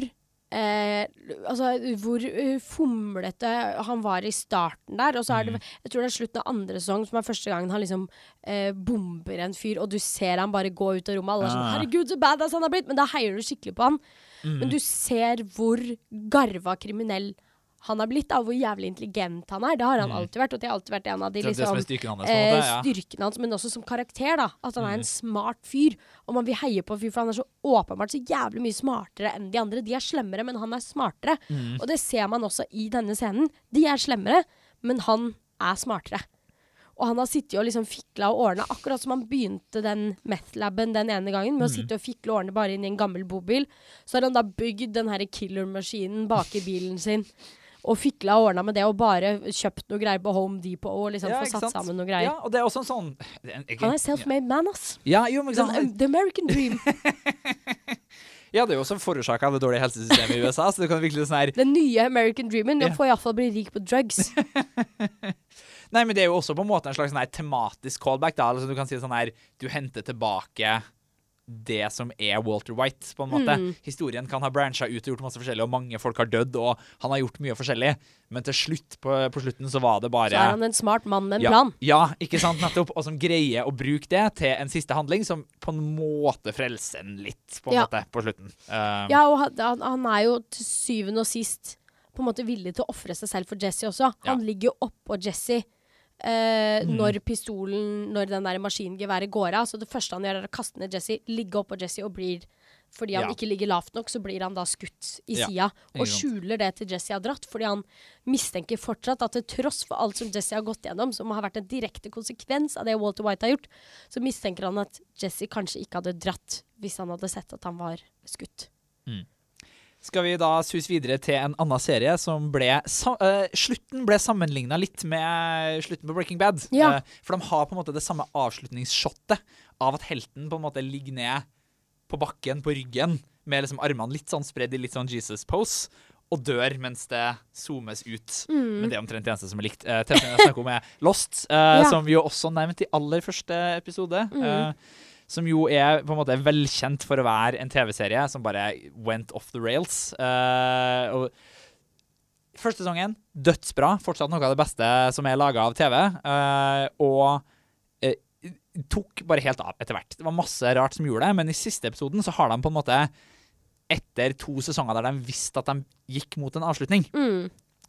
eh, Altså hvor eh, fomlete han var i starten der. Og så er det Mm. Jeg tror det er slutten av andre sesong som er første gangen han liksom eh, bomber en fyr, og du ser han bare gå ut av rommet. Alle er sånn Ah. 'Herregud, så badass han har blitt!' Men da heier du skikkelig på han. Mm. Men du ser hvor garva kriminell han har blitt, av hvor jævlig intelligent han er. Det har han Mm. alltid vært, og det har alltid vært en av de liksom styrkene hans, eh. Ja. styrkene hans, men også som karakter. da At han er Mm. en smart fyr. Og man vil heie på en fyr, for han er så åpenbart så jævlig mye smartere enn de andre. De er slemmere, men han er smartere. Mm. Og det ser man også i denne scenen. De er slemmere, men han er smartere. Og han har sittet og liksom fikla og ordna, akkurat som han begynte den meth-laben den ene gangen, med å Mm. sitte og fikle og ordne bare inn i en gammel bobil. Så har han da bygd den her killer-maskinen bak i bilen sin. Og fikla og ordna med det, og bare kjøpt noe greier på Home Depot og liksom Ja, få satt sant? sammen noe greier. Ja, og det er også en sånn en- Han er self-made man, ass. Ja, jo, men Sånn, the American dream. Ja, det er jo også forårsaka av det dårlige helsesystemet i USA, så det kan virkelig sånn her Den nye American dreamen. Nå Ja. får jeg iallfall bli rik på drugs. Nei, men det er jo også på en måte en slags sånn her tematisk callback, da. Altså, du kan si sånn her Du henter tilbake det som er Walter White, på en måte. Mm. Historien kan ha brancha ut og gjort masse forskjellig, og mange folk har dødd, og han har gjort mye forskjellig, men til slutt, på, på slutten, så var det bare Så er han en smart mann med en ja, plan. Ja, ikke sant, nettopp. Og som greier å bruke det til en siste handling som på en måte frelser en litt, på en Ja. måte, på slutten. Um, Ja, og han, han- er jo til syvende og sist på en måte villig til å ofre seg selv for Jesse også. Han Ja. ligger jo oppå Jesse eh, Mm. når pistolen, når den der maskingeværet går av. Så det første han gjør, er å kaste ned Jesse, ligge oppå Jesse og blir fordi han Ja. ikke ligger lavt nok, så blir han da skutt i Ja, sida. Og skjuler det til Jesse har dratt, fordi han mistenker fortsatt at til tross for alt som Jesse har gått gjennom, som har vært en direkte konsekvens av det Walter White har gjort, så mistenker han at Jesse kanskje ikke hadde dratt hvis han hadde sett at han var skutt. Skal vi da suse videre til en annen serie som ble eh, Slutten ble sammenligna litt med slutten på Breaking Bad. Ja. Uh, for de har på en måte det samme avslutningsshotet av at helten på en måte ligger ned på bakken på ryggen med liksom armene litt sånn spredd i litt sånn Jesus-pose. Og dør mens det zoomes ut. Men det er omtrent det eneste som er likt. Uh, TV-serien jeg snakker om, er Lost, uh, Ja. som vi jo også nevnte i aller første episode. eh, som jo er på en måte velkjent for å være en TV-serie som bare went off the rails. Uh, og Første sesongen dødsbra. Fortsatt noe av det beste som er laga av TV. Uh, og uh, tok bare helt av etter hvert. Det var masse rart som gjorde det, men i siste episoden så har de på en måte Etter to sesonger der de visste at de gikk mot en avslutning,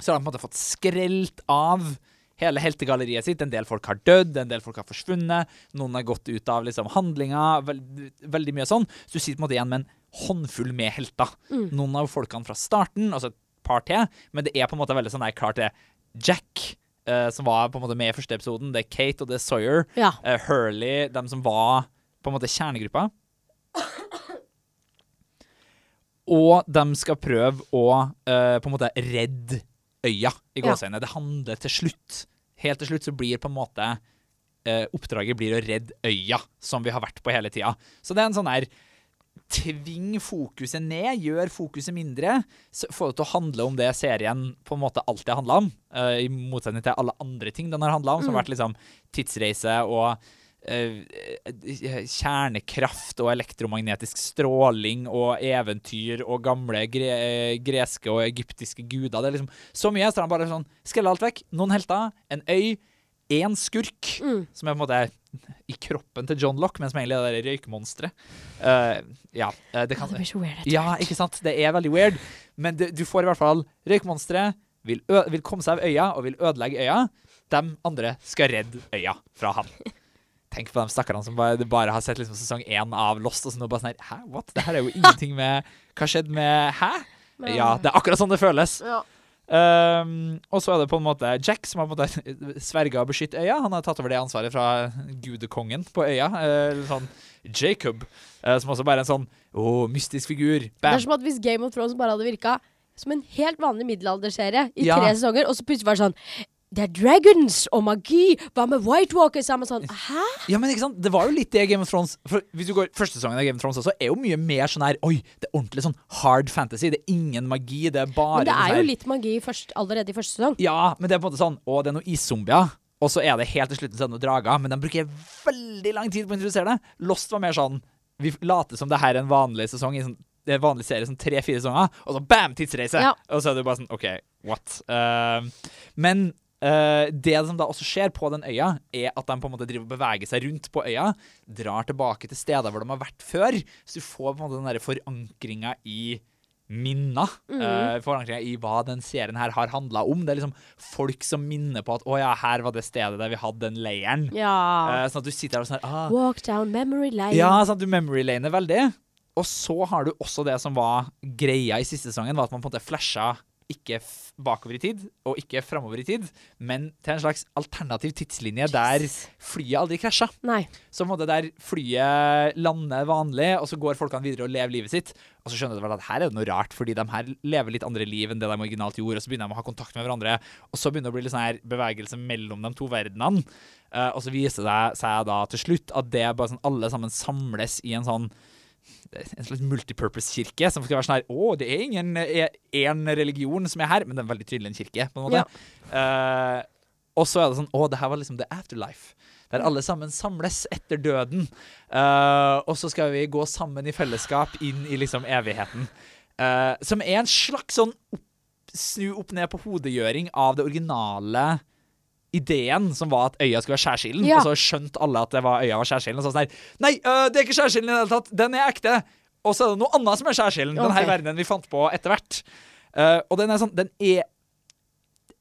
så har de på en måte fått skrelt av hele heltegalleriet sitt. En del folk har dødd, en del folk har forsvunnet, noen har gått ut av liksom, handlinga. Veld, veldig mye sånn. Så du sitter på en måte igjen med en håndfull med helter. Noen av folkene fra starten, altså et par til, men det er på en måte veldig sånn der klart det Jack. eh, som var på en måte med i første episoden. Det er Kate og det er Sawyer. Ja. Uh, Hurley, dem som var på en måte kjernegruppa. Og de skal prøve å uh, på en måte redde øya i Ja. Det handler til slutt Helt til slutt så blir på en måte eh, oppdraget blir å redde øya, som vi har vært på hele tida. Så det er en sånn der Tving fokuset ned, gjør fokuset mindre. Få det til å handle om det serien på en måte alltid har handla om. eh, I motsetning til alle andre ting den har handla om, som har vært liksom tidsreise og kjernekraft og elektromagnetisk stråling og eventyr og gamle gre greske og egyptiske guder. Det er liksom så mye. Så han bare sånn Skreller alt vekk. Noen helter, en øy, én skurk, som er på en måte i kroppen til John Lock, men som egentlig er det røykmonsteret. Uh, ja, eh, det kan det blir så weird. ja, ikke sant? Det er veldig weird. Men det, du får i hvert fall røykmonsteret vil, vil komme seg av øya og vil ødelegge øya. De andre skal redde øya fra han. Tenk på de stakkarene som bare, bare har sett liksom sesong én av Lost, og så nå bare sånn her Hæ, what? Det her er jo ingenting med Hva skjedde med Hæ? Ja, det er akkurat sånn det føles. Ja. Um, og så er det på en måte Jack som har på en måte sverga å beskytte øya. Han har tatt over det ansvaret fra gudekongen på øya. Uh, sånn Jacob, eh, som også bare er en sånn oh, mystisk figur. Det er som at hvis Game of Thrones bare hadde virka som en helt vanlig middelalderserie i Ja. tre sesonger, og så plutselig var det sånn Det er dragons og magi! Hva med White Walkers? Så sånn Hæ? Ja, men ikke sant? Det var jo litt det Game of Thrones For Hvis du går Første sesongen av Game of Thrones også er jo mye mer sånn her Oi, det er ordentlig sånn hard fantasy. Det er ingen magi. Det er bare Men det sånn er jo litt magi først, allerede i første sesong. Ja, men det er på en måte sånn Å, det er noen iszombier. Og så er det helt til slutten så er det noen drager. Men de bruker veldig lang tid på å introdusere det. Lost var mer sånn Vi later som det her er en vanlig sesong i sånn det er en vanlig serie, sånn tre-fire sesonger, og så bam, tidsreise! Ja. Og så er det bare sånn OK, what? Uh, men uh, det som da også skjer på den øya, er at de på en måte driver og beveger seg rundt på øya, drar tilbake til steder hvor de har vært før, så du får på en måte den der forankringa i minner. Uh, forankringa i hva den serien her har handla om. Det er liksom folk som minner på at 'å ja, her var det stedet der vi hadde den leiren'. Ja. Uh, sånn at du sitter der og sånn ah, Walk down memory lane. ja, sånn at du memory laner veldig. Og så har du også det som var greia i siste sesongen, var at man på en måte flasha ikke bakover i tid, og ikke framover i tid, men til en slags alternativ tidslinje der flyet aldri krasja. Så på en måte der flyet lander vanlig, og så går folkene videre og lever livet sitt. Og så skjønner du vel at her er det noe rart, fordi de her lever litt andre liv enn det de originalt gjorde. Og så begynner de å ha kontakt med hverandre, og så begynner det å bli litt sånn her bevegelse mellom de to verdenene. Eh, og så viser det seg da til slutt at det bare sånn alle sammen samles i en sånn en slags multipurpose-kirke som skal være sånn her Å, det er ingen én religion som er her, men det er veldig tydelig en kirke, på en måte. Eh, og så er det sånn Å, det her var liksom the afterlife. Der alle sammen samles etter døden. Uh, og så skal vi gå sammen i fellesskap inn i liksom evigheten. Uh, som er en slags sånn opp, snu opp ned på hodegjøring av det originale ideen, som var at øya skulle være skjærsilden. Ja. Og så skjønte alle at det var øya var skjærsilden. Og så sånn her Nei, øh, det er ikke skjærsilden i det hele tatt! Den er ekte! Og så er det noe annet som er skjærsilden. Den her verdenen vi fant på etter hvert. Uh, og den er sånn Den er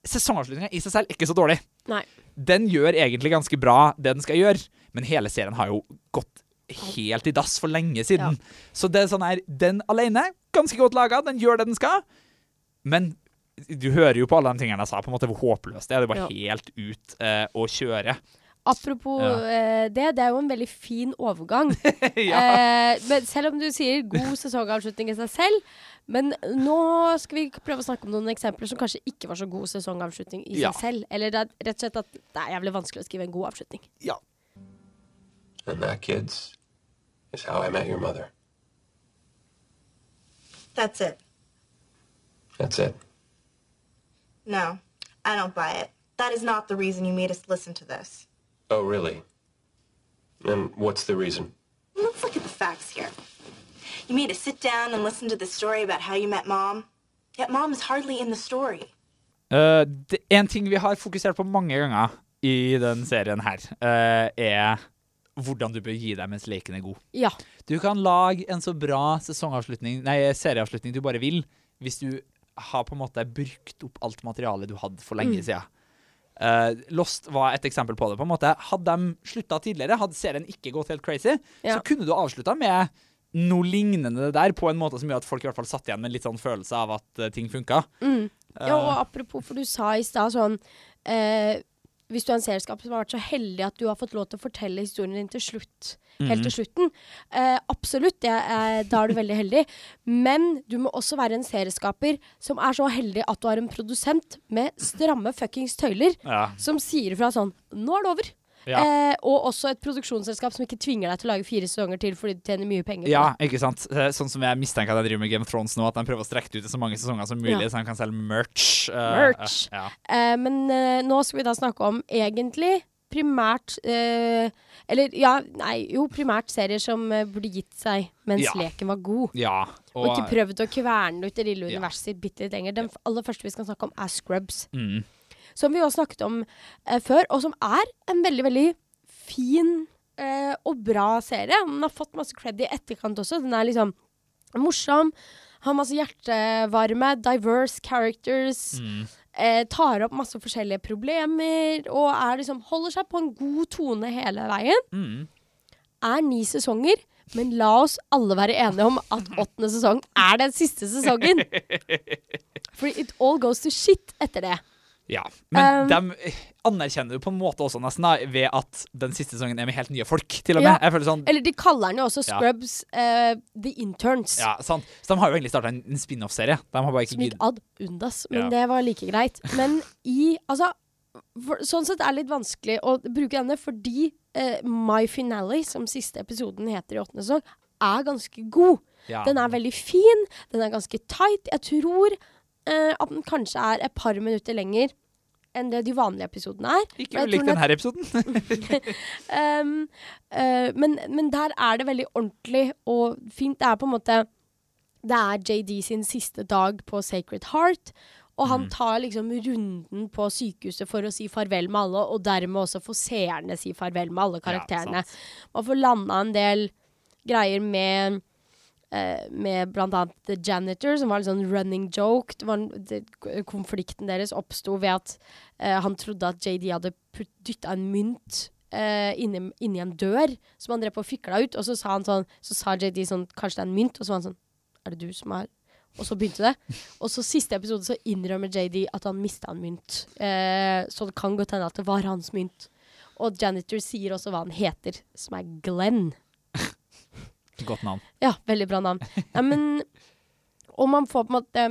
Sesongavslutninga i seg selv er ikke så dårlig. Nei. Den gjør egentlig ganske bra det den skal gjøre, men hele serien har jo gått helt i dass for lenge siden. Så det er sånn her, den alene, ganske godt laga, den gjør det den skal. Men du hører jo på alle de tingene jeg sa, på en måte hvor håpløst det er. Det er bare helt ut eh, å kjøre. Apropos Ja. uh, det, det er jo en veldig fin overgang. ja. uh, men selv om du sier god sesongavslutning i seg selv, men nå skal vi prøve å snakke om noen eksempler som kanskje ikke var så god sesongavslutning i Ja. seg selv. Eller det er rett og slett at det er jævlig vanskelig å skrive en god avslutning. ja. And that, kids, is how I met your mother. That's it. That's it. No, I don't buy it. That is not the reason you made us listen to this. Oh, really? And what's the reason? Let's look at the facts here. You made us sit down and listen to the story about how you met mom, yet mom is hardly in the story. Eh, det, en ting vi har fokusert på mange ganger i den serien her, eh, er hvordan du bør gi deg mens leken er god. Ja. Du kan lage en så bra sesongavslutning, nei, serieavslutning du bare vil, hvis du har på en måte brukt opp alt materialet du hadde for lenge siden. Uh, Lost var et eksempel på det. på en måte. Hadde de slutta tidligere, hadde serien ikke gått helt crazy, Ja. så kunne du avslutta med noe lignende der, på en måte som gjør at folk i hvert fall satt igjen med en litt sånn følelse av at uh, ting funka. Ja, og apropos, for du sa i stad sånn uh, Hvis du er en selskap som har vært så heldig at du har fått lov til å fortelle historien din til slutt, helt til slutten eh, Absolutt, er, da er du veldig heldig. Men du må også være en serieskaper som er så heldig at du har en produsent med stramme fuckings tøyler, Ja. som sier ifra sånn Nå er det over. Ja. Eh, og også et produksjonsselskap som ikke tvinger deg til å lage fire sesonger til fordi du tjener mye penger. Ja, ikke sant. Eh, Sånn som jeg mistenker at jeg driver med Game of Thrones nå, at de prøver å strekke det ut i så mange sesonger som mulig, Ja. så de kan selge merch. eh, Merch. Ja. Eh, men eh, nå skal vi da snakke om egentlig primært eh, Eller ja, nei, jo, primært serier som eh, burde gitt seg mens Ja. leken var god. ja. Og, Og, ikke prøvd å kverne ut det lille Ja. universet sitt bitte litt lenger. Den f- aller første vi skal snakke om, er Scrubs. mm, Som vi også snakket om eh, før, og som er en veldig, veldig fin eh, og bra serie. Den har fått masse cred i etterkant også. Den er liksom morsom. Har masse hjertevarme, diverse characters. mm. Eh, tar opp masse forskjellige problemer og er liksom, holder seg på en god tone hele veien. Mm. Er ni sesonger, men la oss alle være enige om at åttende sesong er den siste sesongen. Fordi it all goes to shit etter det. Ja. Men Um, de anerkjenner jo på en måte også nesten da, ved at den siste sesongen er med helt nye folk, til og med. Ja. Sånn Eller de kaller den jo også Ja. Scrubs eh, The Interns. ja, sant. Så de har jo egentlig starta en, en spin-off-serie. Som gikk ad undas, men Ja. det var like greit. Men i Altså, for, sånn sett er det litt vanskelig å bruke denne fordi uh, My Finale, som siste episoden heter i åttende sesong, er ganske god. ja. Den er veldig fin, den er ganske tight. Jeg tror eh, at den kanskje er et par minutter lenger enn det de vanlige episodene er. Ikke ulikt denne at... episoden. Um, uh, men, men der er det veldig ordentlig og fint. Det er på en måte Det er JD sin siste dag på Sacred Heart. Og han Mm. tar liksom runden på sykehuset for å si farvel med alle, og dermed også få seerne si farvel med alle karakterene. Ja, Man får landa en del greier med eh, med annet The Janitor, som var en sånn running joke. En, det, konflikten deres oppsto ved at eh, han trodde at JD hadde dytta en mynt eh, inni, en dør som han drev på og fikla ut. Og så sa sånn Så sa JD sånn Kanskje det er en mynt? Og så var han sånn Er det du som har Og så begynte det. Og så siste episode så innrømmer JD at han mista en mynt. Eh, så det kan godt hende at det var hans mynt. Og Janitor sier også hva han heter, som er Glenn. Godt navn. Ja, veldig bra navn. Ja, men Og man får på en måte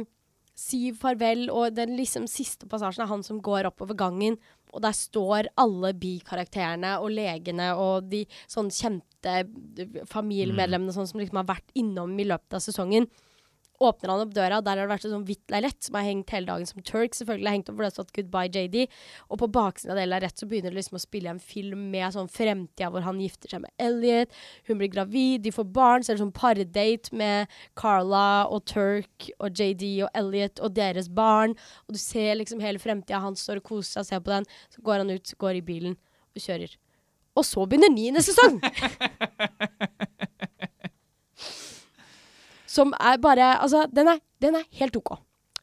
si farvel, og den liksom siste passasjen er han som går oppover gangen, og der står alle bikarakterene og legene og de sånn kjente familiemedlemmene sånn som liksom har vært innom i løpet av sesongen. Åpner han opp døra, der har det vært et sånn hvitt lerret som har hengt hele dagen som Turk. Selvfølgelig har hengt opp for det har stått 'Goodbye, JD'. Og på baksiden av det lerretet så begynner det liksom å spille en film med sånn fremtida hvor han gifter seg med Elliot, hun blir gravid, de får barn, så er det sånn pardate med Carla og Turk og JD og Elliot og deres barn. Og du ser liksom hele fremtida, han står og koser seg og ser på den. Så går han ut, går i bilen og kjører. Og så begynner niende sesong! Som er bare Altså, den er, den er helt OK.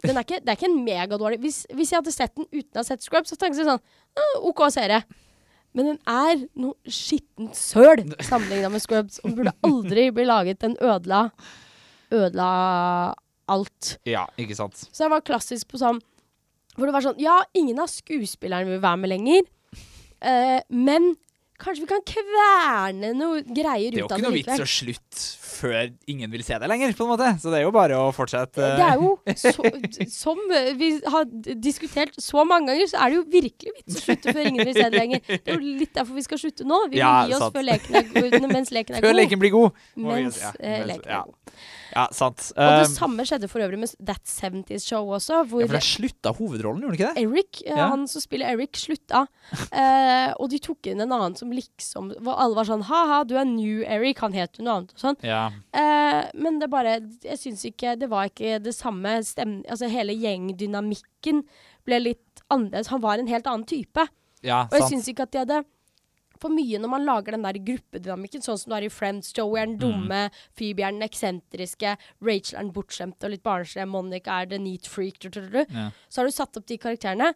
Den er ikke, det er ikke en megadårlig hvis, hvis jeg hadde sett den uten å ha sett Scrubs, så tenkte jeg sånn «Ah, OK serie. Men den er noe skittent søl sammenligna med Scrubs, og den burde aldri bli laget. Den ødela Ødela alt. Ja, ikke sant. Så jeg var klassisk på sånn Hvor det var sånn Ja, ingen av skuespillerne vil være med lenger, eh, men kanskje vi kan kverne noe greier Det er jo ikke noe vits å slutte før ingen vil se det lenger, på en måte. Så det er jo bare å fortsette. Det er jo så, Som vi har diskutert så mange ganger, så er det jo virkelig vits å slutte før ingen vil se det lenger. Det er jo litt derfor vi skal slutte nå. Vi må Ja, gi oss før leken er, mens leken er Før god. leken blir god. Mens ja, eh, mens- leken ja. er god. Ja, sant. Og det Um, samme skjedde for øvrig med That 70's Show også, hvor ja, for det slutta hovedrollen, gjorde det ikke det? Eric, eh, han som spiller Eric, slutta. Uh, og de tok inn en annen som liksom hvor Alle var sånn Ha-ha, du er new Eric. Han het jo noe annet og sånn. Ja. Eh, men det bare Jeg syns ikke Det var ikke det samme stem... Altså hele gjengdynamikken ble litt annerledes. Han var en helt annen type. ja Og jeg syns ikke at de hadde for mye når man lager den der gruppedynamikken, sånn som du har i Friends. Joey er den dumme, Phoebe er den eksentriske, Rachel er den bortskjemte og litt barnslige, Monica er the neat freak. Ja. Så har du satt opp de karakterene,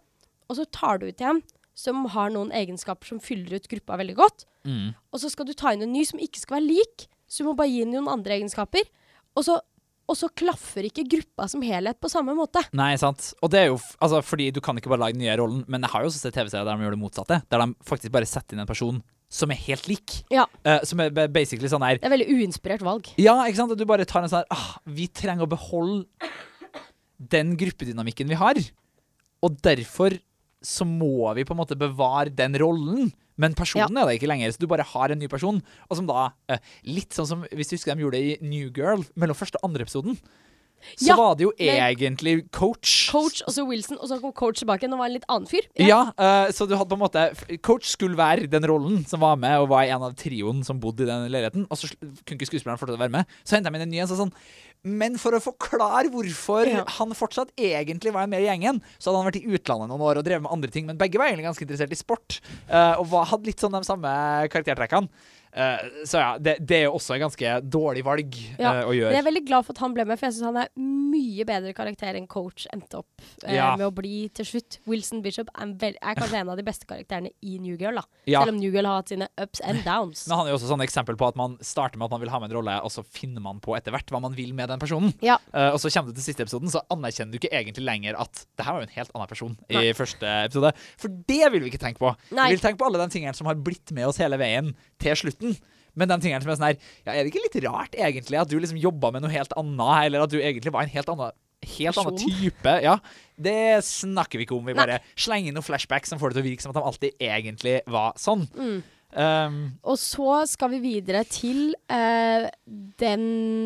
og så tar du ut en som har noen egenskaper som fyller ut gruppa veldig godt. Mm. Og så skal du ta inn en ny som ikke skal være lik, så du må bare gi inn noen andre egenskaper. Og så, og så klaffer ikke gruppa som helhet på samme måte. Nei, sant. Og det er jo altså, fordi du kan ikke bare lage den nye rollen, men jeg har jo også sett TV-serier der de gjør det motsatte. Der de faktisk bare setter inn en person som er helt lik. Ja, Uh, som er basically sånn her Det er veldig uinspirert valg. Ja, ikke sant? Du bare tar en sånn her ah, Vi trenger å beholde den gruppedynamikken vi har. Og derfor så må vi på en måte bevare den rollen. Men personen er det ikke lenger, så du bare har en ny person. Og som da eh, Litt sånn som hvis du husker de gjorde det i New Girl, mellom første og andre episoden. Så Ja, var det jo men- egentlig coach. Coach, og så Wilson, og så kom coach tilbake og var en litt annen fyr. Ja, eh, så du hadde på en måte Coach skulle være den rollen som var med, og var en av trioen som bodde i den leiligheten. Og så kunne ikke skuespilleren fortsette å være med. Så henta jeg inn en ny en. Så sånn Men for å forklare hvorfor Ja. han fortsatt egentlig var med i gjengen, så hadde han vært i utlandet noen år og drevet med andre ting, men begge var egentlig ganske interessert i sport. Uh, og var, hadde litt sånn de samme karaktertrekkene. Eh, så ja, det, det er jo også et ganske dårlig valg Ja, å å Men jeg er veldig glad for at han ble med, for jeg syns han er mye bedre karakter enn coach endte opp eh, Ja. med å bli til slutt. Wilson Bishop er, vel, er kanskje en av de beste karakterene i New Girl, da. Selv om New Girl har hatt sine ups and downs. Men han er jo også sånn eksempel på at man starter med at man vil ha med en rolle, og så finner man på etter hvert hva man vil med den personen. Eh, og så kommer du til siste episoden, så anerkjenner du ikke egentlig lenger at det her var jo en helt annen person i Nei. første episode. For det vil vi ikke tenke på. Nei. Vi vil tenke på alle de tingene som har blitt med oss hele veien til slutten. Men de tingene som er sånn her Ja, er det ikke litt rart egentlig at du liksom jobba med noe helt annet, eller at du egentlig var en helt annen Helt annen type. Ja, Det snakker vi ikke om. Vi Nei. bare slenger inn noen flashbacks som får det til å virke som at de alltid egentlig var sånn. Mm. Um, Og så skal vi videre til uh, den,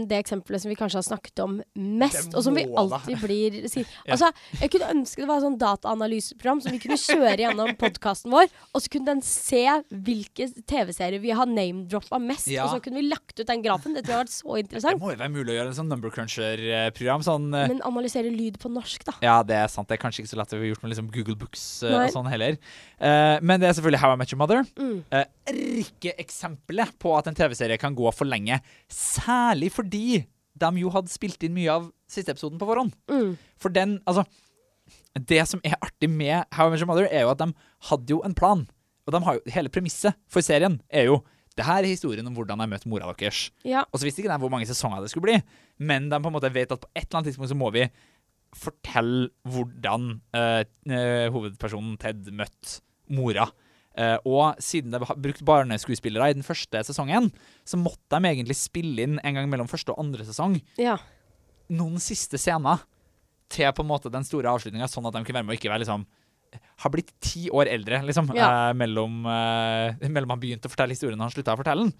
det eksempelet som vi kanskje har snakket om mest, og som vi da. alltid blir sier. Altså, jeg kunne ønske det var et sånn dataanalyseprogram som vi kunne kjøre gjennom podkasten vår, og så kunne den se hvilke TV-serier vi har name-droppa mest, Ja. og så kunne vi lagt ut den grafen. Det tror jeg har vært så det må jo være mulig å gjøre en sånn number cruncher-program. Sånn uh, Men analysere lyd på norsk, da. Ja, det er sant. Det er kanskje ikke så lett å gjøre gjort med liksom Google Books uh, og sånn heller. Men det er selvfølgelig How I Met Your Mother. Mm. Rikkeeksempelet på at en TV-serie kan gå for lenge. Særlig fordi de jo hadde spilt inn mye av siste episoden på forhånd. Mm. For den, altså Det som er artig med How I Met Your Mother, er jo at de hadde jo en plan. Og de har jo, hele premisset for serien er jo det her er historien om hvordan jeg møtte mora deres. Ja. Og så visste ikke de hvor mange sesonger det skulle bli, men de på en måte vet at på et eller annet tidspunkt så må vi fortelle hvordan uh, uh, hovedpersonen Ted møtte mora. Eh, og siden de har brukt barneskuespillere i den første sesongen, så måtte de egentlig spille inn en gang mellom første og andre sesong ja. noen siste scener til på en måte den store avslutninga, sånn at de kunne være med og ikke være liksom har blitt ti år eldre, liksom, Ja. eh, mellom, eh, mellom han begynte å fortelle historien og han slutta å fortelle den.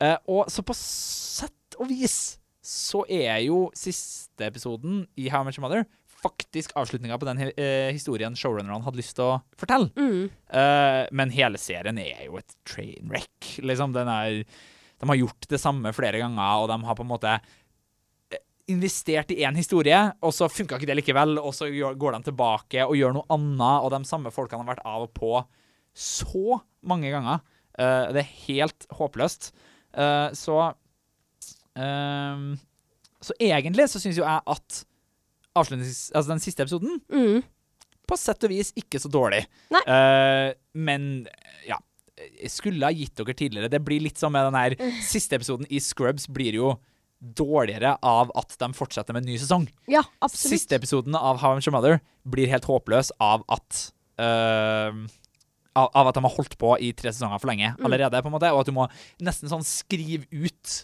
Eh, og så på sett og vis så er jo siste episoden i How Much Mother faktisk avslutninga på den eh, historien showrunnerne hadde lyst til å fortelle. Mm. Uh, men hele serien er jo et train wreck. Liksom, den er, de har gjort det samme flere ganger, og de har på en måte eh, investert i én historie, og så funka ikke det likevel, og så går de tilbake og gjør noe annet, og de samme folkene har vært av og på så mange ganger. Uh, det er helt håpløst. Uh, så ehm, Så egentlig så syns jo jeg at avslutnings... Altså den siste episoden Mm. på sett og vis ikke så dårlig. Eh, men ja jeg Skulle ha gitt dere tidligere. Det blir litt som med den her siste episoden i Scrubs blir jo dårligere av at de fortsetter med en ny sesong. Ja, absolutt. Siste episoden av How I'm Met Your Mother blir helt håpløs av at uh, av, av at de har holdt på i tre sesonger for lenge Mm. allerede, på en måte, og at du må nesten sånn skrive ut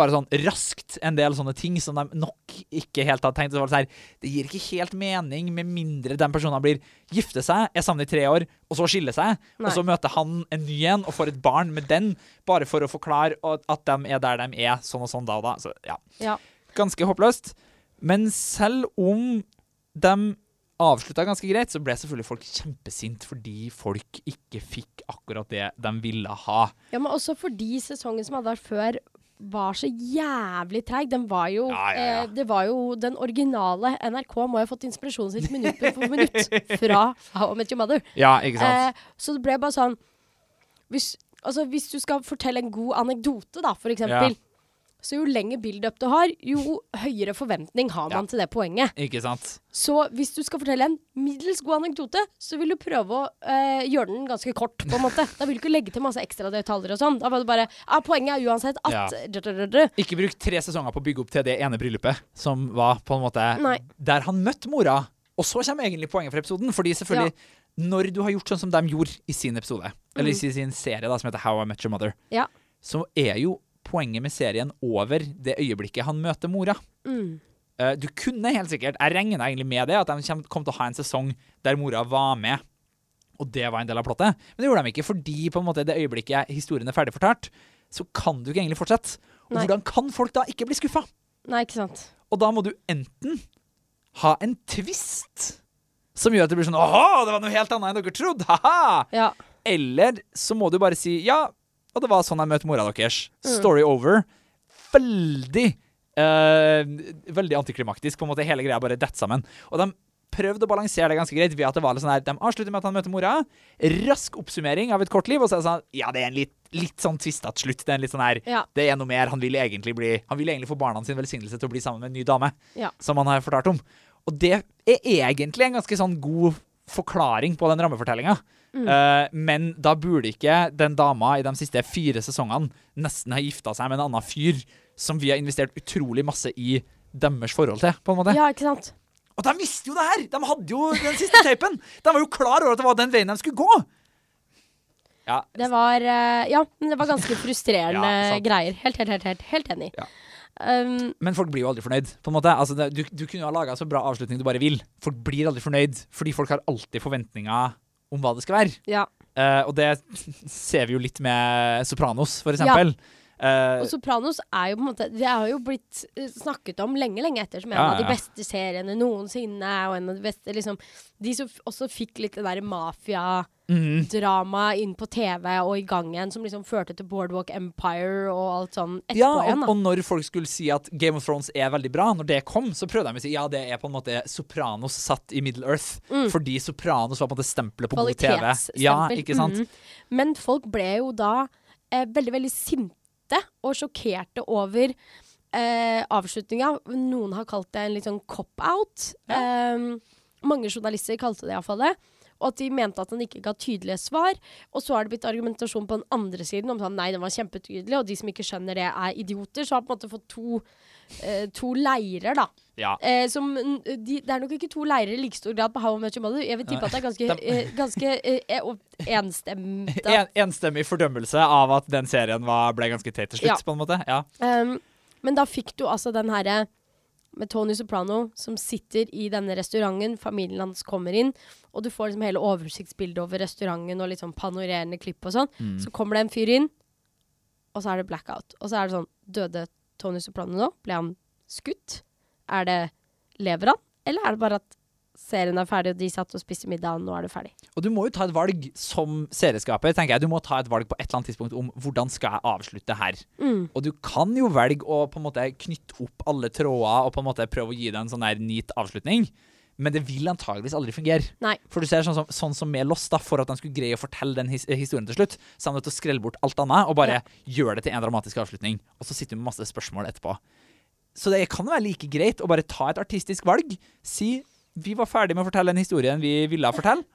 bare sånn raskt en del sånne ting som de nok ikke helt hadde tenkt. Så var det, sånn her, det gir ikke helt mening med mindre den personen blir gifte seg, er sammen i tre år, og så skiller seg, Nei. og så møter han en ny en og får et barn med den, bare for å forklare at de er der de er, sånn og sånn da og da. Så ja, Ja. ganske håpløst. Men selv om de avslutta ganske greit, så ble selvfølgelig folk kjempesint fordi folk ikke fikk akkurat det de ville ha. ja, men også fordi sesongen som hadde vært før, var så jævlig treig. Den var jo Ja, ja, ja. Eh, Det var jo den originale NRK må ha fått inspirasjonen sin minutt for minutt fra How I Met Your Mother. Ja, ikke sant? Eh, så det ble bare sånn hvis, altså, hvis du skal fortelle en god anekdote, da, for eksempel, så jo lenger build-up du har, jo høyere forventning har man Ja. til det poenget. ikke sant? Så hvis du skal fortelle en middels god anekdote, så vil du prøve å øh, gjøre den ganske kort, på en måte. Da vil du ikke legge til masse ekstra detaljer og sånn. Da var det bare ja, Poenget er uansett at Ja. Ikke bruk tre sesonger på å bygge opp til det ene bryllupet som var på en måte Nei. der han møtte mora. Og så kommer egentlig poenget for episoden. Fordi selvfølgelig, når du har gjort sånn som de gjorde i sin episode, eller i sin- sin serie da, som heter How I Met Your Mother, Ja. så er jo poenget med serien over det øyeblikket han møter mora. Mm. Eh, du kunne helt sikkert Jeg regner egentlig med det, at de kom, kom til å ha en sesong der mora var med. Og det var en del av plottet. Men det gjorde de ikke, fordi på en måte det øyeblikket historien er ferdig fortalt, så kan du ikke egentlig fortsette. Og Nei. hvordan kan folk da ikke bli skuffa? Nei, ikke sant. Og da må du enten ha en twist som gjør at det blir sånn Åh, det var noe helt annet enn dere trodde! Haha! Ja. Eller så må du bare si ja, og det var sånn jeg møtte mora deres. Mm. Story over. Veldig eh, Veldig antiklimaktisk. På en måte Hele greia bare detter sammen. Og de prøvde å balansere det ganske greit ved at det var litt sånn her De avslutter med at han møter mora. Rask oppsummering av et kort liv, og så er det sånn Ja, det er en litt, litt sånn tvistete slutt. Det er en litt sånn her Ja. Det er noe mer. Han vil egentlig bli Han vil egentlig få barna sin velsignelse til å bli sammen med en ny dame, Ja. som han har fortalt om. Og det er egentlig en ganske sånn god forklaring på den rammefortellinga. Eh, men da burde ikke den dama i de siste fire sesongene nesten ha gifta seg med en annen fyr som vi har investert utrolig masse i deres forhold til, på en måte. ja, ikke sant. Og de visste jo det her! De hadde jo den siste tapen! De var jo klar over at det var den veien de skulle gå! Ja, Det var eh, Ja, men det var ganske frustrerende Ja, greier. Helt, helt, helt, helt, helt enig. Ja. Um, Men folk blir jo aldri fornøyd. på en måte. Altså, det, du, du kunne jo ha laga så bra avslutning du bare vil. Folk blir aldri fornøyd, fordi folk har alltid forventninger om hva det skal være. ja. Uh, og det ser vi jo litt med Sopranos, for eksempel. Eh, Og Sopranos er jo på en måte Det har jo blitt eh, snakket om lenge, lenge etter som en Ja, av de beste seriene noensinne. Og en av de beste liksom De som også fikk litt det derre mafiadramaet mhm. inn på TV og i gang igjen, som liksom førte til Boardwalk Empire og alt sånn etterpå ja, igjen. og, da og når folk skulle si at Game of Thrones er veldig bra, når det kom, så prøvde de å si ja, det er på en måte Sopranos satt i Middle Earth. Fordi Sopranos var på en måte stempelet på god TV. Mm. Ja, ikke sant? Mm. Men folk ble jo da eh, veldig, veldig sinte og sjokkerte over eh, avslutninga. Noen har kalt det en litt sånn cop-out. Eh, mange journalister kalte det iallfall det. Og at de mente at han ikke ga tydelige svar. Og så har det blitt argumentasjon på den andre siden om at nei, den var kjempetydelig, og de som ikke skjønner det, er idioter. Så har på en måte fått to, eh, to leirer, da. Ja. Eh, som, de, det er nok ikke to leirer i like stor grad på How Much Your Mother. Jeg vil tippe at det er ganske, eh, ganske eh, eh, enstemt. En, enstemmig fordømmelse av at den serien var, ble ganske teit til slutt, Ja. på en måte. Ja. Um, men da fikk du altså den herre med Tony Soprano som sitter i denne restauranten. Familien hans kommer inn, og du får liksom hele oversiktsbildet over restauranten og litt sånn panorerende klipp og sånn. Mm. Så kommer det en fyr inn, og så er det blackout. Og så er det sånn Døde Tony Soprano nå? Ble han skutt? Er det Lever han? Eller er det bare at serien er ferdig, og de satt og spiste middag, og nå er det ferdig? Og du må jo ta et valg som serieskaper. tenker jeg. Du må ta et valg på et eller annet tidspunkt om hvordan skal jeg avslutte her. Mm. Og du kan jo velge å på en måte knytte opp alle tråder og på en måte prøve å gi det en sånn her neat avslutning. Men det vil antageligvis aldri fungere. Nei. For du ser sånn som, sånn som med Lost, da, for at de skulle greie å fortelle den his historien til slutt, så er de nødt til å skrelle bort alt annet og bare gjøre det til en dramatisk avslutning. Og så sitter du med masse spørsmål etterpå. Så det kan være like greit å bare ta et artistisk valg. Si vi var ferdig med å fortelle den historien vi ville fortelle.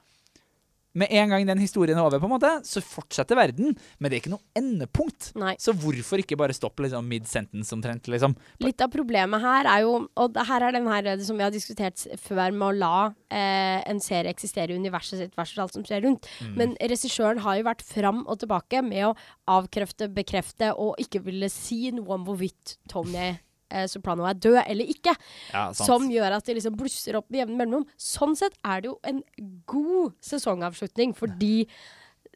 Med en gang den historien er over, på en måte, så fortsetter verden. Men det er ikke noe endepunkt. Nei. Så hvorfor ikke bare stoppe liksom, mid-sentence omtrent? liksom? Litt av problemet her er jo Og det her er den her eh, som vi har diskutert før, med å la eh, en serie eksistere i universet sitt versus alt som skjer rundt. Mm. Men regissøren har jo vært fram og tilbake med å avkrefte, bekrefte og ikke ville si noe om hvorvidt Tony eh, Soprano er død eller ikke. Ja. Som gjør at de liksom blusser opp med jevne mellomrom. Sånn sett er det jo en god sesongavslutning, fordi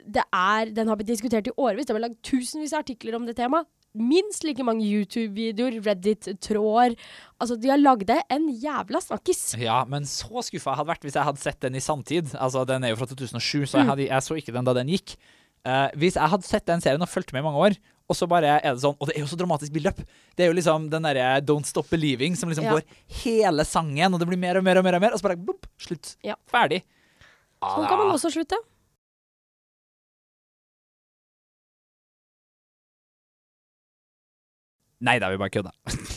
det er, den har blitt diskutert i årevis. Det blitt lagd tusenvis av artikler om det temaet. Minst like mange YouTube-videoer, Reddit-tråder. Altså, de har lagd det en jævla snakkis. Ja, men så skuffa jeg hadde vært hvis jeg hadde sett den i samtid. Altså, Den er jo fra 2007, så jeg, hadde, jeg så ikke den da den gikk. Uh, hvis jeg hadde sett den serien og fulgt med i mange år, og så bare er det sånn Og det er jo så dramatisk build-up. Det er jo liksom den derre Don't Stop Believing som liksom Ja. går hele sangen, og det blir mer og mer og mer, og mer, og så bare boop, slutt. Ja. Ferdig. Sånn kan man også slutte. Nei, da vi bare kødda.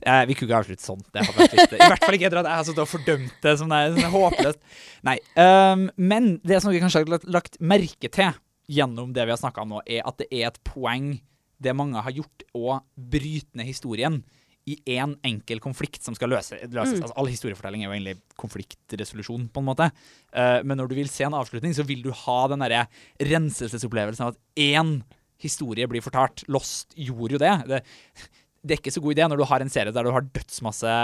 Eh, vi kunne ikke avslutte sånn. Det hadde vært litt, I hvert fall ikke etter at jeg har sittet og fordømt det som det er, som er håpløst. Nei. Um, men det som vi kanskje har lagt merke til gjennom det vi har snakka om nå, er at det er et poeng det mange har gjort, å bryte ned historien i én en enkel konflikt som skal løse, løses. Altså, all historiefortelling er jo egentlig konfliktresolusjon, på en måte. Uh, men når du vil se en avslutning, så vil du ha den derre renselsesopplevelsen av at én historie blir fortalt. Lost gjorde jo det. det det er ikke så god idé når du har en serie der du har dødsmasse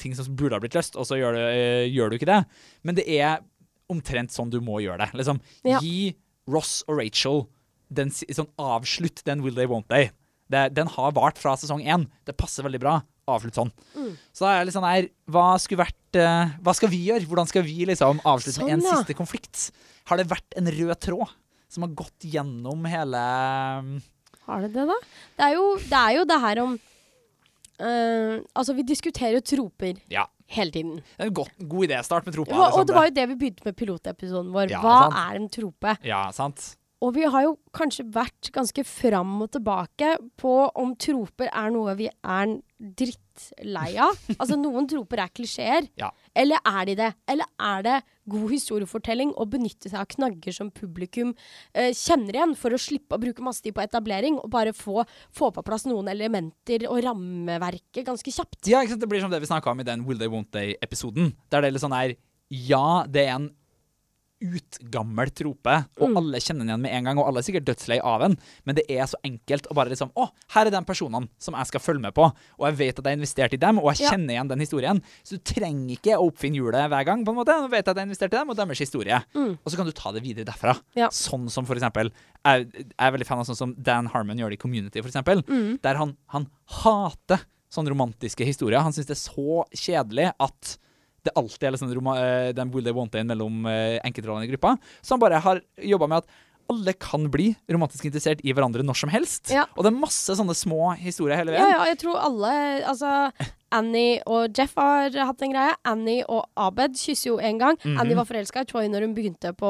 ting som burde ha blitt løst, og så gjør du, uh, gjør du ikke det. Men det er omtrent sånn du må gjøre det. Liksom, Ja. Gi Ross og Rachel den, sånn avslutt den Will They Won't They. Det, den har vart fra sesong én. Det passer veldig bra. Avslutt sånn. Så da er jeg litt sånn her Hva skulle vært uh, Hva skal vi gjøre? Hvordan skal vi liksom avslutte med en Sånn, ja. siste konflikt? Har det vært en rød tråd som har gått gjennom hele Har det det, da? Det er jo det, er jo det her om uh, Altså, vi diskuterer jo troper Ja. Hele tiden. Det er en god, god idé. Start med tropa. Og, og liksom. det var jo det vi begynte med pilotepisoden vår. Ja, Hva sant. er en trope? Ja, sant? Og vi har jo kanskje vært ganske fram og tilbake på om troper er noe vi er drittlei av. altså noen troper er klisjeer. Ja. Eller er de det? Eller er det god historiefortelling å benytte seg av knagger som publikum eh, kjenner igjen, for å slippe å bruke masse tid på etablering, og bare få, få på plass noen elementer og rammeverket ganske kjapt? Ja, ikke sant? Det blir som det vi snakka om i den Will They Won't They-episoden. Der det er litt sånn her Ja, det er en utgammel trope, og Mm. alle kjenner den igjen med en gang, og alle er sikkert dødslei av den, men det er så enkelt å bare liksom Å, her er de personene som jeg skal følge med på, og jeg vet at jeg har investert i dem, og jeg Ja. kjenner igjen den historien. Så du trenger ikke å oppfinne hjulet hver gang, på en måte. Nå vet jeg at jeg har investert i dem, og deres historie. Mm. Og så kan du ta det videre derfra. Ja. Sånn som for eksempel Jeg, jeg er veldig fan av sånn som Dan Harmon gjør det i Community, for eksempel. Mm. Der han, han hater sånne romantiske historier. Han syns det er så kjedelig at det alltid er liksom roma, eh, den will they Want-in mellom uh, enkeltrollene i gruppa. Så han bare har jobba med at alle kan bli romantisk interessert i hverandre når som helst. Ja. Og det er masse sånne små historier hele Ja, ja, jeg tror alle Altså, Annie og Jeff har hatt en greie. Annie og Abed kysser jo en gang. Mhm. Annie var forelska i Troy når hun begynte på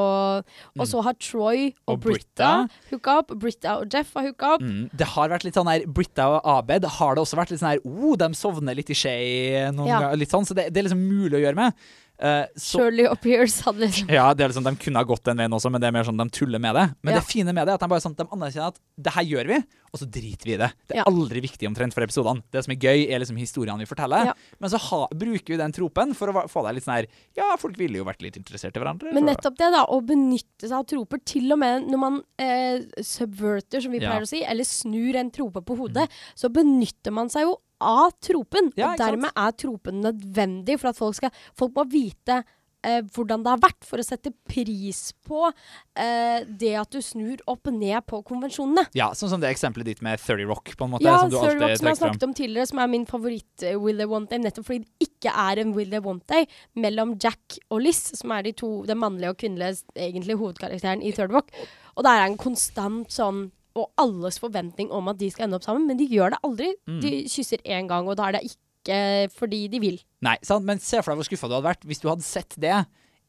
Og så har Troy og, Og Britta Britta. hooka opp. Britta og Jeff har hooka opp. Mm. Det har vært litt sånn her Britta og Abed har det også vært litt sånn her oh, de sovner litt i skje noen Ja. ganger. Litt sånn, så det, det er liksom mulig å gjøre med. Så, Shirley og Pierce hadde liksom Ja, det er liksom, De kunne ha gått den veien også, men det er mer sånn de tuller med det. Men Ja. det fine med det er at de bare sånn, de anerkjenner at det her gjør vi, og så driter vi i det. Det er Ja. aldri viktig omtrent for episodene. Det som er gøy, er liksom historiene vi forteller. Ja. Men så ha, bruker vi den tropen for å få deg litt sånn her Ja, folk ville jo vært litt interessert i hverandre. Men nettopp det, da, å benytte seg av troper, til og med når man eh, subverter, som vi. Mm. pleier å si, eller snur en trope på hodet, så benytter man seg jo av tropen. Ja, og dermed er tropen nødvendig for at folk skal Folk må vite eh, hvordan det har vært, for å sette pris på eh, det at du snur opp ned på konvensjonene. Ja, sånn som det eksempelet ditt med 30 Rock, på en måte. Ja, som du Third alltid Rock, som jeg har snakket om tidligere, som er min favoritt eh, Will They Want Day, nettopp fordi det ikke er en Will They Want Day mellom Jack og Liz, som er de to, den mannlige og kvinnelige egentlig hovedkarakteren i Third Rock. Og det er en konstant sånn og alles forventning om at de skal ende opp sammen, men de gjør det aldri. Mm. De kysser én gang, og da er det ikke fordi de vil. Nei, sant? men se for deg hvor skuffa du hadde vært hvis du hadde sett det,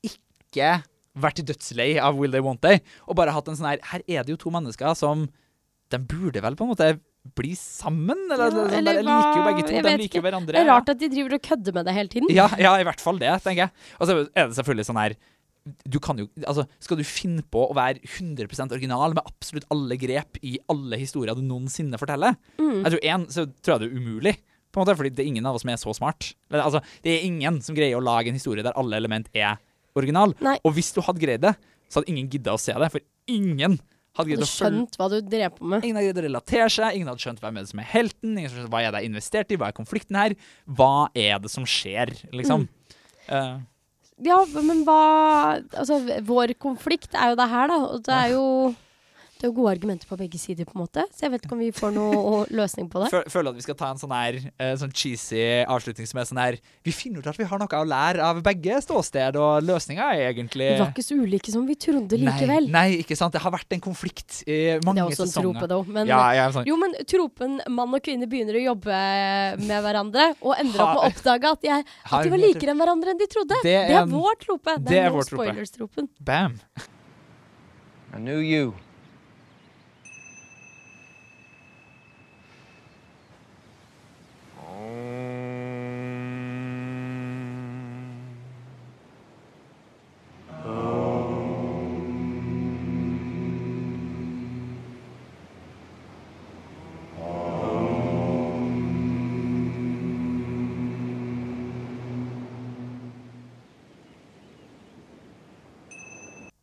ikke vært dødslei av Will They Want They, og bare hatt en sånn her Her er det jo to mennesker som De burde vel på en måte bli sammen? Eller, Ja, eller der, jeg liker jo begge to. jeg De liker jo ikke. hverandre. Det er rart at de driver og kødder med det hele tiden. Ja, ja, i hvert fall det, tenker jeg. Og så er det selvfølgelig sånn her du kan jo, altså Skal du finne på å være 100% original med absolutt alle grep i alle historier du noensinne forteller? Mm. Jeg tror en, så tror jeg det er umulig. På en måte, fordi det er ingen av oss som er så smart. Eller, Altså, det er ingen som greier å lage en historie der alle element er original. Nei. Og hvis du hadde greid det, så hadde ingen gidda å se det. For ingen hadde greid å skjønt hva du drev på med. Ingen hadde greid å relatere seg, ingen hadde skjønt hvem er det som er helten, ingen hadde skjønt hva er det jeg investert i, hva er konflikten her, hva er det som skjer, liksom. Eh, Ja, men hva Altså, vår konflikt er jo det her, da. Og det er jo det er jo gode argumenter på begge sider, på en måte. Så jeg vet ikke om vi får noe løsning på det. Fø- føler at vi skal ta en sånn her eh, sånn cheesy avslutning som er sånn her Vi finner ut at vi har noe å lære av begge ståsted, og løsninga er egentlig Vi var ikke så ulike som vi trodde likevel. Nei, nei, ikke sant. Det har vært en konflikt i mange det er også en sesonger. trope, da. Men, ja, ja, sånn. Jo, men tropen mann og kvinne begynner å jobbe med hverandre, og ender opp med å oppdage at, jeg, at de var likere enn hverandre enn de trodde. Det Det er er, vår trope. Det, det er er, no spoilers-tropen. Bam. I knew you.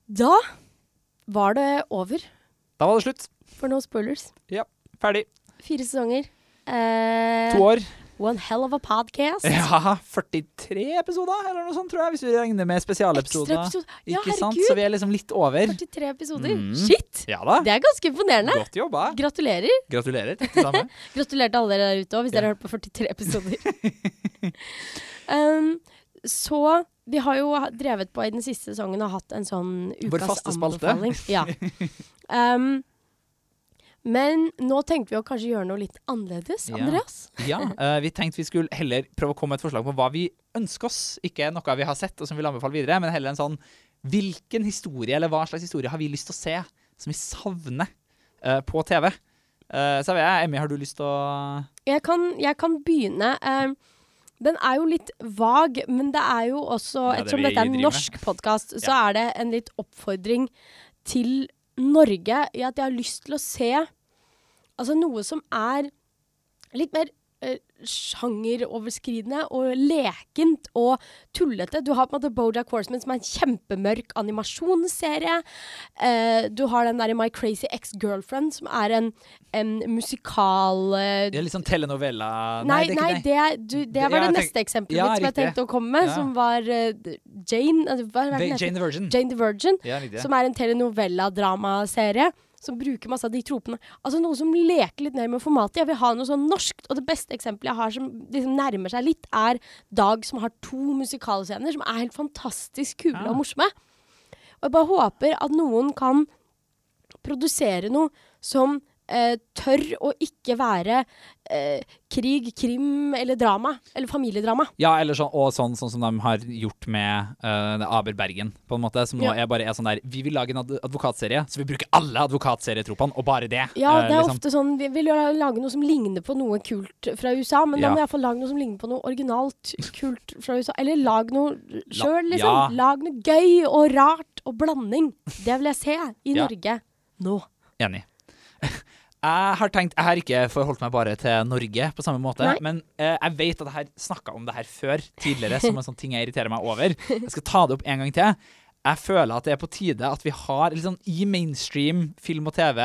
Da var det over Da var det slutt. for no spoilers. Ja, ferdig. Fire sesonger. Eh, To år. One hell of a podcast. Ja, 43 episoder, eller noe sånt, tror jeg, hvis vi regner med spesialepisoder. Episode. Ja, Ikke sant? herregud. Så vi er liksom litt over. 43 episoder. Mm. Shit! Ja da. Det er ganske imponerende. Godt jobba. Gratulerer. Gratulerer. Gratulerer til alle dere der ute òg, hvis dere har hørt på 43 episoder. um, så vi har jo drevet på i den siste sesongen og hatt en sånn Vår faste spalte. anbefaling. Ja. Um, men nå tenkte vi å kanskje gjøre noe litt annerledes, Ja. Andreas. Ja, uh, vi tenkte vi skulle heller prøve å komme med et forslag på hva vi ønsker oss. Ikke noe vi har sett og som vi vil anbefale videre, men heller en sånn Hvilken historie, eller hva slags historie har vi lyst til å se som vi savner uh, på TV? Uh, så vet jeg, Emmy, har du lyst til å Jeg kan, jeg kan begynne. Den er jo litt vag, men det er jo også ja, det Ettersom dette er en norsk podkast, så Ja. er det en litt oppfordring til Norge i at jeg har lyst til å se altså noe som er litt mer sjangeroverskridende og lekent og tullete. Du har på en måte Bojack Horseman, som er en kjempemørk animasjonsserie. Uh, du har den der My Crazy Ex-Girlfriend, som er en, en musikal uh, Det er litt sånn telenovela Nei, det er nei, det, du, det var ja, det neste eksempelet ja, mitt som jeg tenkte å komme med, Ja. som var uh, Jane eh, Hva det Va- den? Jane the Virgin. Jane the Virgin. Som er en telenovella-dramaserie. Som bruker masse av de tropene. Altså Noe som leker litt mer med formatet. Jeg vil ha noe sånn norskt. Og det beste eksempelet jeg har som liksom nærmer seg litt, er Dag som har to musikalscener som er helt fantastisk kule Ja. og morsomme. Og jeg bare håper at noen kan produsere noe som eh, tør å ikke være eh, krig, krim eller drama. Eller familiedrama. Ja, eller sånn, og sånn, sånn som de har gjort med uh, Aber Bergen, på en måte. Som nå Ja. er bare er sånn der Vi vil lage en ad advokatserie, så vi bruker alle advokatserietropene, og bare det. Ja, eh, det er liksom. ofte sånn Vi vil lage noe som ligner på noe kult fra USA, men Ja. da må jeg iallfall lage noe som ligner på noe originalt kult fra USA. Eller lag noe sjøl, liksom. ja. Lag noe gøy og rart og blanding. Det vil jeg se i. Norge nå. Enig. Jeg har tenkt, jeg har ikke forholdt meg bare til Norge på samme måte, Nei. men eh, jeg vet at jeg har snakka om det her før, tidligere, som en sånn ting jeg irriterer meg over. Jeg skal ta det opp en gang til. Jeg føler at det er på tide at vi har liksom, i mainstream film og TV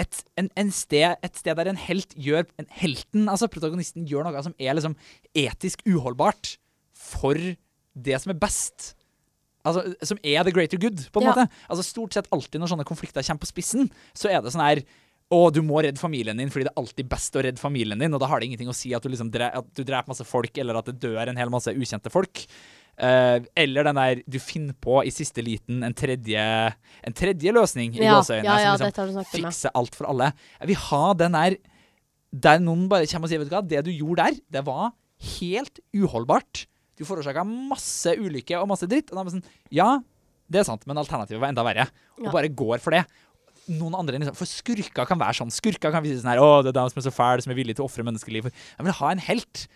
et, en, en sted, et sted der en helt gjør en Helten, altså protagonisten, gjør noe som er liksom etisk uholdbart for det som er best. Altså, som er the greater good, på en Ja. måte. Altså Stort sett alltid når sånne konflikter kommer på spissen, så er det sånn her å, du må redde familien din fordi det er alltid best å redde familien din, og da har det ingenting å si at du, liksom dre at du dreper masse folk, eller at det dør en hel masse ukjente folk. Uh, eller den der du finner på i siste liten en tredje, en tredje løsning i Ja, gåseøynene ja, ja, som liksom fikser alt for alle. Jeg vil ha den der der noen bare kommer og sier vet du hva, det du gjorde der, det var helt uholdbart. Du forårsaka masse ulykke og masse dritt. Og da er man sånn Ja, det er sant, men alternativet var enda verre. Og Ja. bare går for det. noen andre liksom, For skurker kan være sånn. Skurker kan si sånn her Å, det er dem som er så fæle, som er villige til å ofre menneskeliv. Jeg vil ha en helt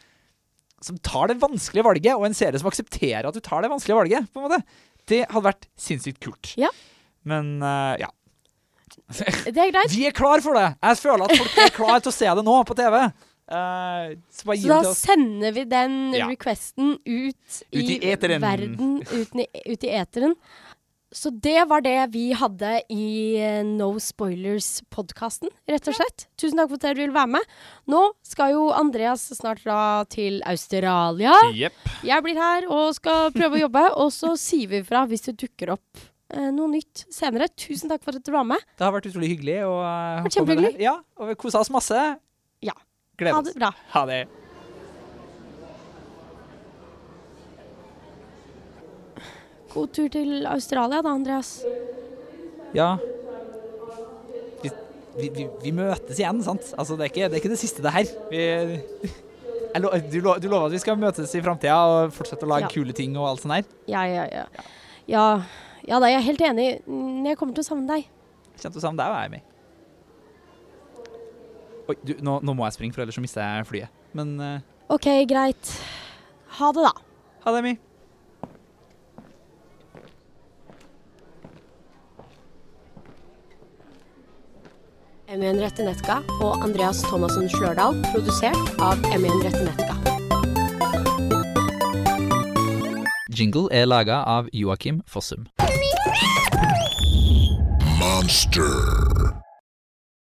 som tar det vanskelige valget, og en serie som aksepterer at du tar det vanskelige valget. på en måte. Det hadde vært sinnssykt kult. Ja. Men uh, ja. Det er. Vi er klar for det! Jeg føler at folk er klar til å se det nå på TV. Eh, så Så da oss. sender vi den Ja. requesten ut, Ut i i verden, ut i, ut i eteren. Så det var det vi hadde i eh, No Spoilers-podkasten, rett og slett. Tusen takk for at dere ville være med. Nå skal jo Andreas snart dra til Australia. Yep. Jeg blir her og skal prøve å jobbe, og så sier vi fra hvis det dukker opp eh, noe nytt senere. Tusen takk for at du var med. Det har vært utrolig hyggelig. Og, uh, Vært kjempehyggelig. Ja, og vi kosa oss masse. Ja. oss. Ha det bra. Ha det. God tur til Australia da, Andreas. Ja. Vi, vi, vi, vi møtes igjen, sant? Altså, det er ikke det, er ikke det siste, det her. Vi, lo, du, lo, du lover at vi skal møtes i framtida og fortsette å lage Ja. kule ting og alt sånt her? Ja, ja, ja. Ja, ja da, jeg er helt enig. Jeg kommer til å savne deg. Kjente sammen deg og jeg med. Oi, du, nå, nå må jeg springe, for ellers så mister jeg flyet. Men uh... OK, greit. Ha det, da. ha det, Mi. M1 Rettenetka og Andreas Thomassen Slørdal, produsert av M1 Rettenetka. Jingle er laga av Joakim Fossum. Monster.